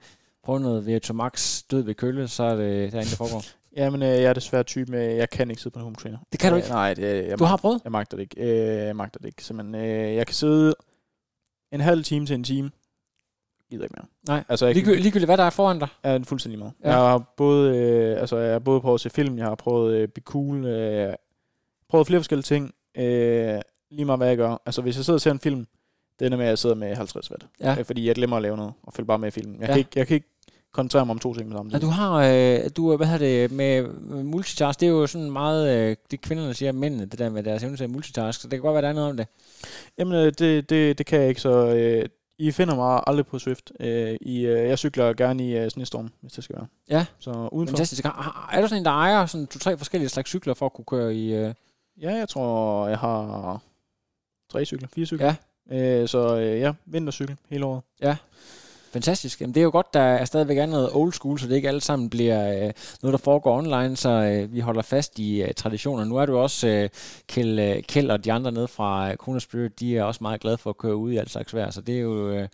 prøve noget Virtua Max død ved kølle, så er det derinde, det foregår. Ja, men øh, jeg er desværre type med, jeg kan ikke sidde på en home trainer. Det kan du Øh, ikke? Nej, det, jeg, Du har prøvet? jeg magter det ikke. Øh, jeg magter det ikke. Simpelthen, øh, jeg kan sidde en halv time til en time. Gider ikke mere. Nej, Altså, jeg, Ligegyldigt, ligegyldigt hvad der er foran dig. er fuldstændig meget. Ja. Jeg har både, øh, altså, jeg har både prøvet at se film, jeg har prøvet øh, Be Cool, øh, prøvet flere forskellige ting. Øh, lige meget hvad jeg gør. Altså, hvis jeg sidder og ser en film, det ender med, at jeg sidder med 50 watt. Ja. Øh, fordi jeg glemmer at lave noget, og følger bare med i filmen. Jeg, Ja. kan, ikke, jeg kan ikke koncentrere mig om to ting samme Ja, du har, øh, du, hvad hedder det, med med multitask, det er jo sådan meget, øh, det kvinderne siger, mændene, det der med deres evne til multitask, så det kan godt være, der er noget om det. Jamen, øh, det, det, det kan jeg ikke, så øh, I finder mig aldrig på Swift. Øh, I, øh, jeg cykler gerne i øh, snestorm, hvis det skal være. Ja. Så udenfor. Fantastisk. Har- har- Er du sådan en, der ejer sådan to-tre forskellige slags cykler for at kunne køre i... Øh... Ja, jeg tror, jeg har tre cykler, fire cykler. Ja. Øh, så øh, ja, vintercykel hele året. Fantastisk. Jamen, det er jo godt, der er stadigvæk er noget old school, så det ikke alt sammen bliver øh, noget, der foregår online, så øh, vi holder fast i øh, traditioner. Nu er du også, øh, Kjeld, øh, Kjeld og de andre nede fra øh, Kona Spirit, de er også meget glade for at køre ud i alt slags vejr, så det er jo øh,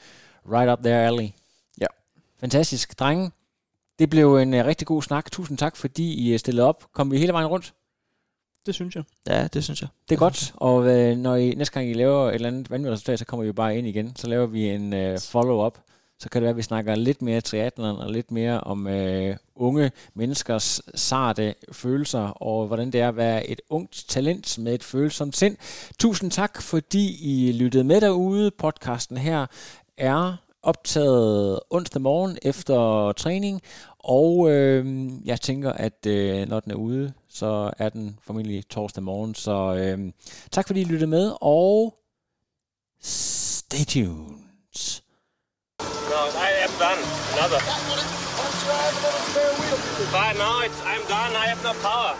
right up there alley. Ja. Fantastisk. Drenge, det blev en øh, rigtig god snak. Tusind tak, fordi I øh, stillede op. Kom vi hele vejen rundt? Det synes jeg. Ja, det synes jeg. Det er godt, og øh, når I, næste gang I laver et eller andet vanvittigt resultat, så kommer vi jo bare ind igen. Så laver vi en øh, follow-up. Så kan det være, at vi snakker lidt mere triathlon og lidt mere om øh, unge menneskers sarte følelser, og hvordan det er at være et ungt talent med et følsomt sind. Tusind tak, fordi I lyttede med derude. Podcasten her er optaget onsdag morgen efter træning, og øh, jeg tænker, at øh, når den er ude, så er den formentlig torsdag morgen. Så øh, tak fordi I lyttede med, og stay tuned. No, I am done. Another. But no, it's, I'm done. I have no power.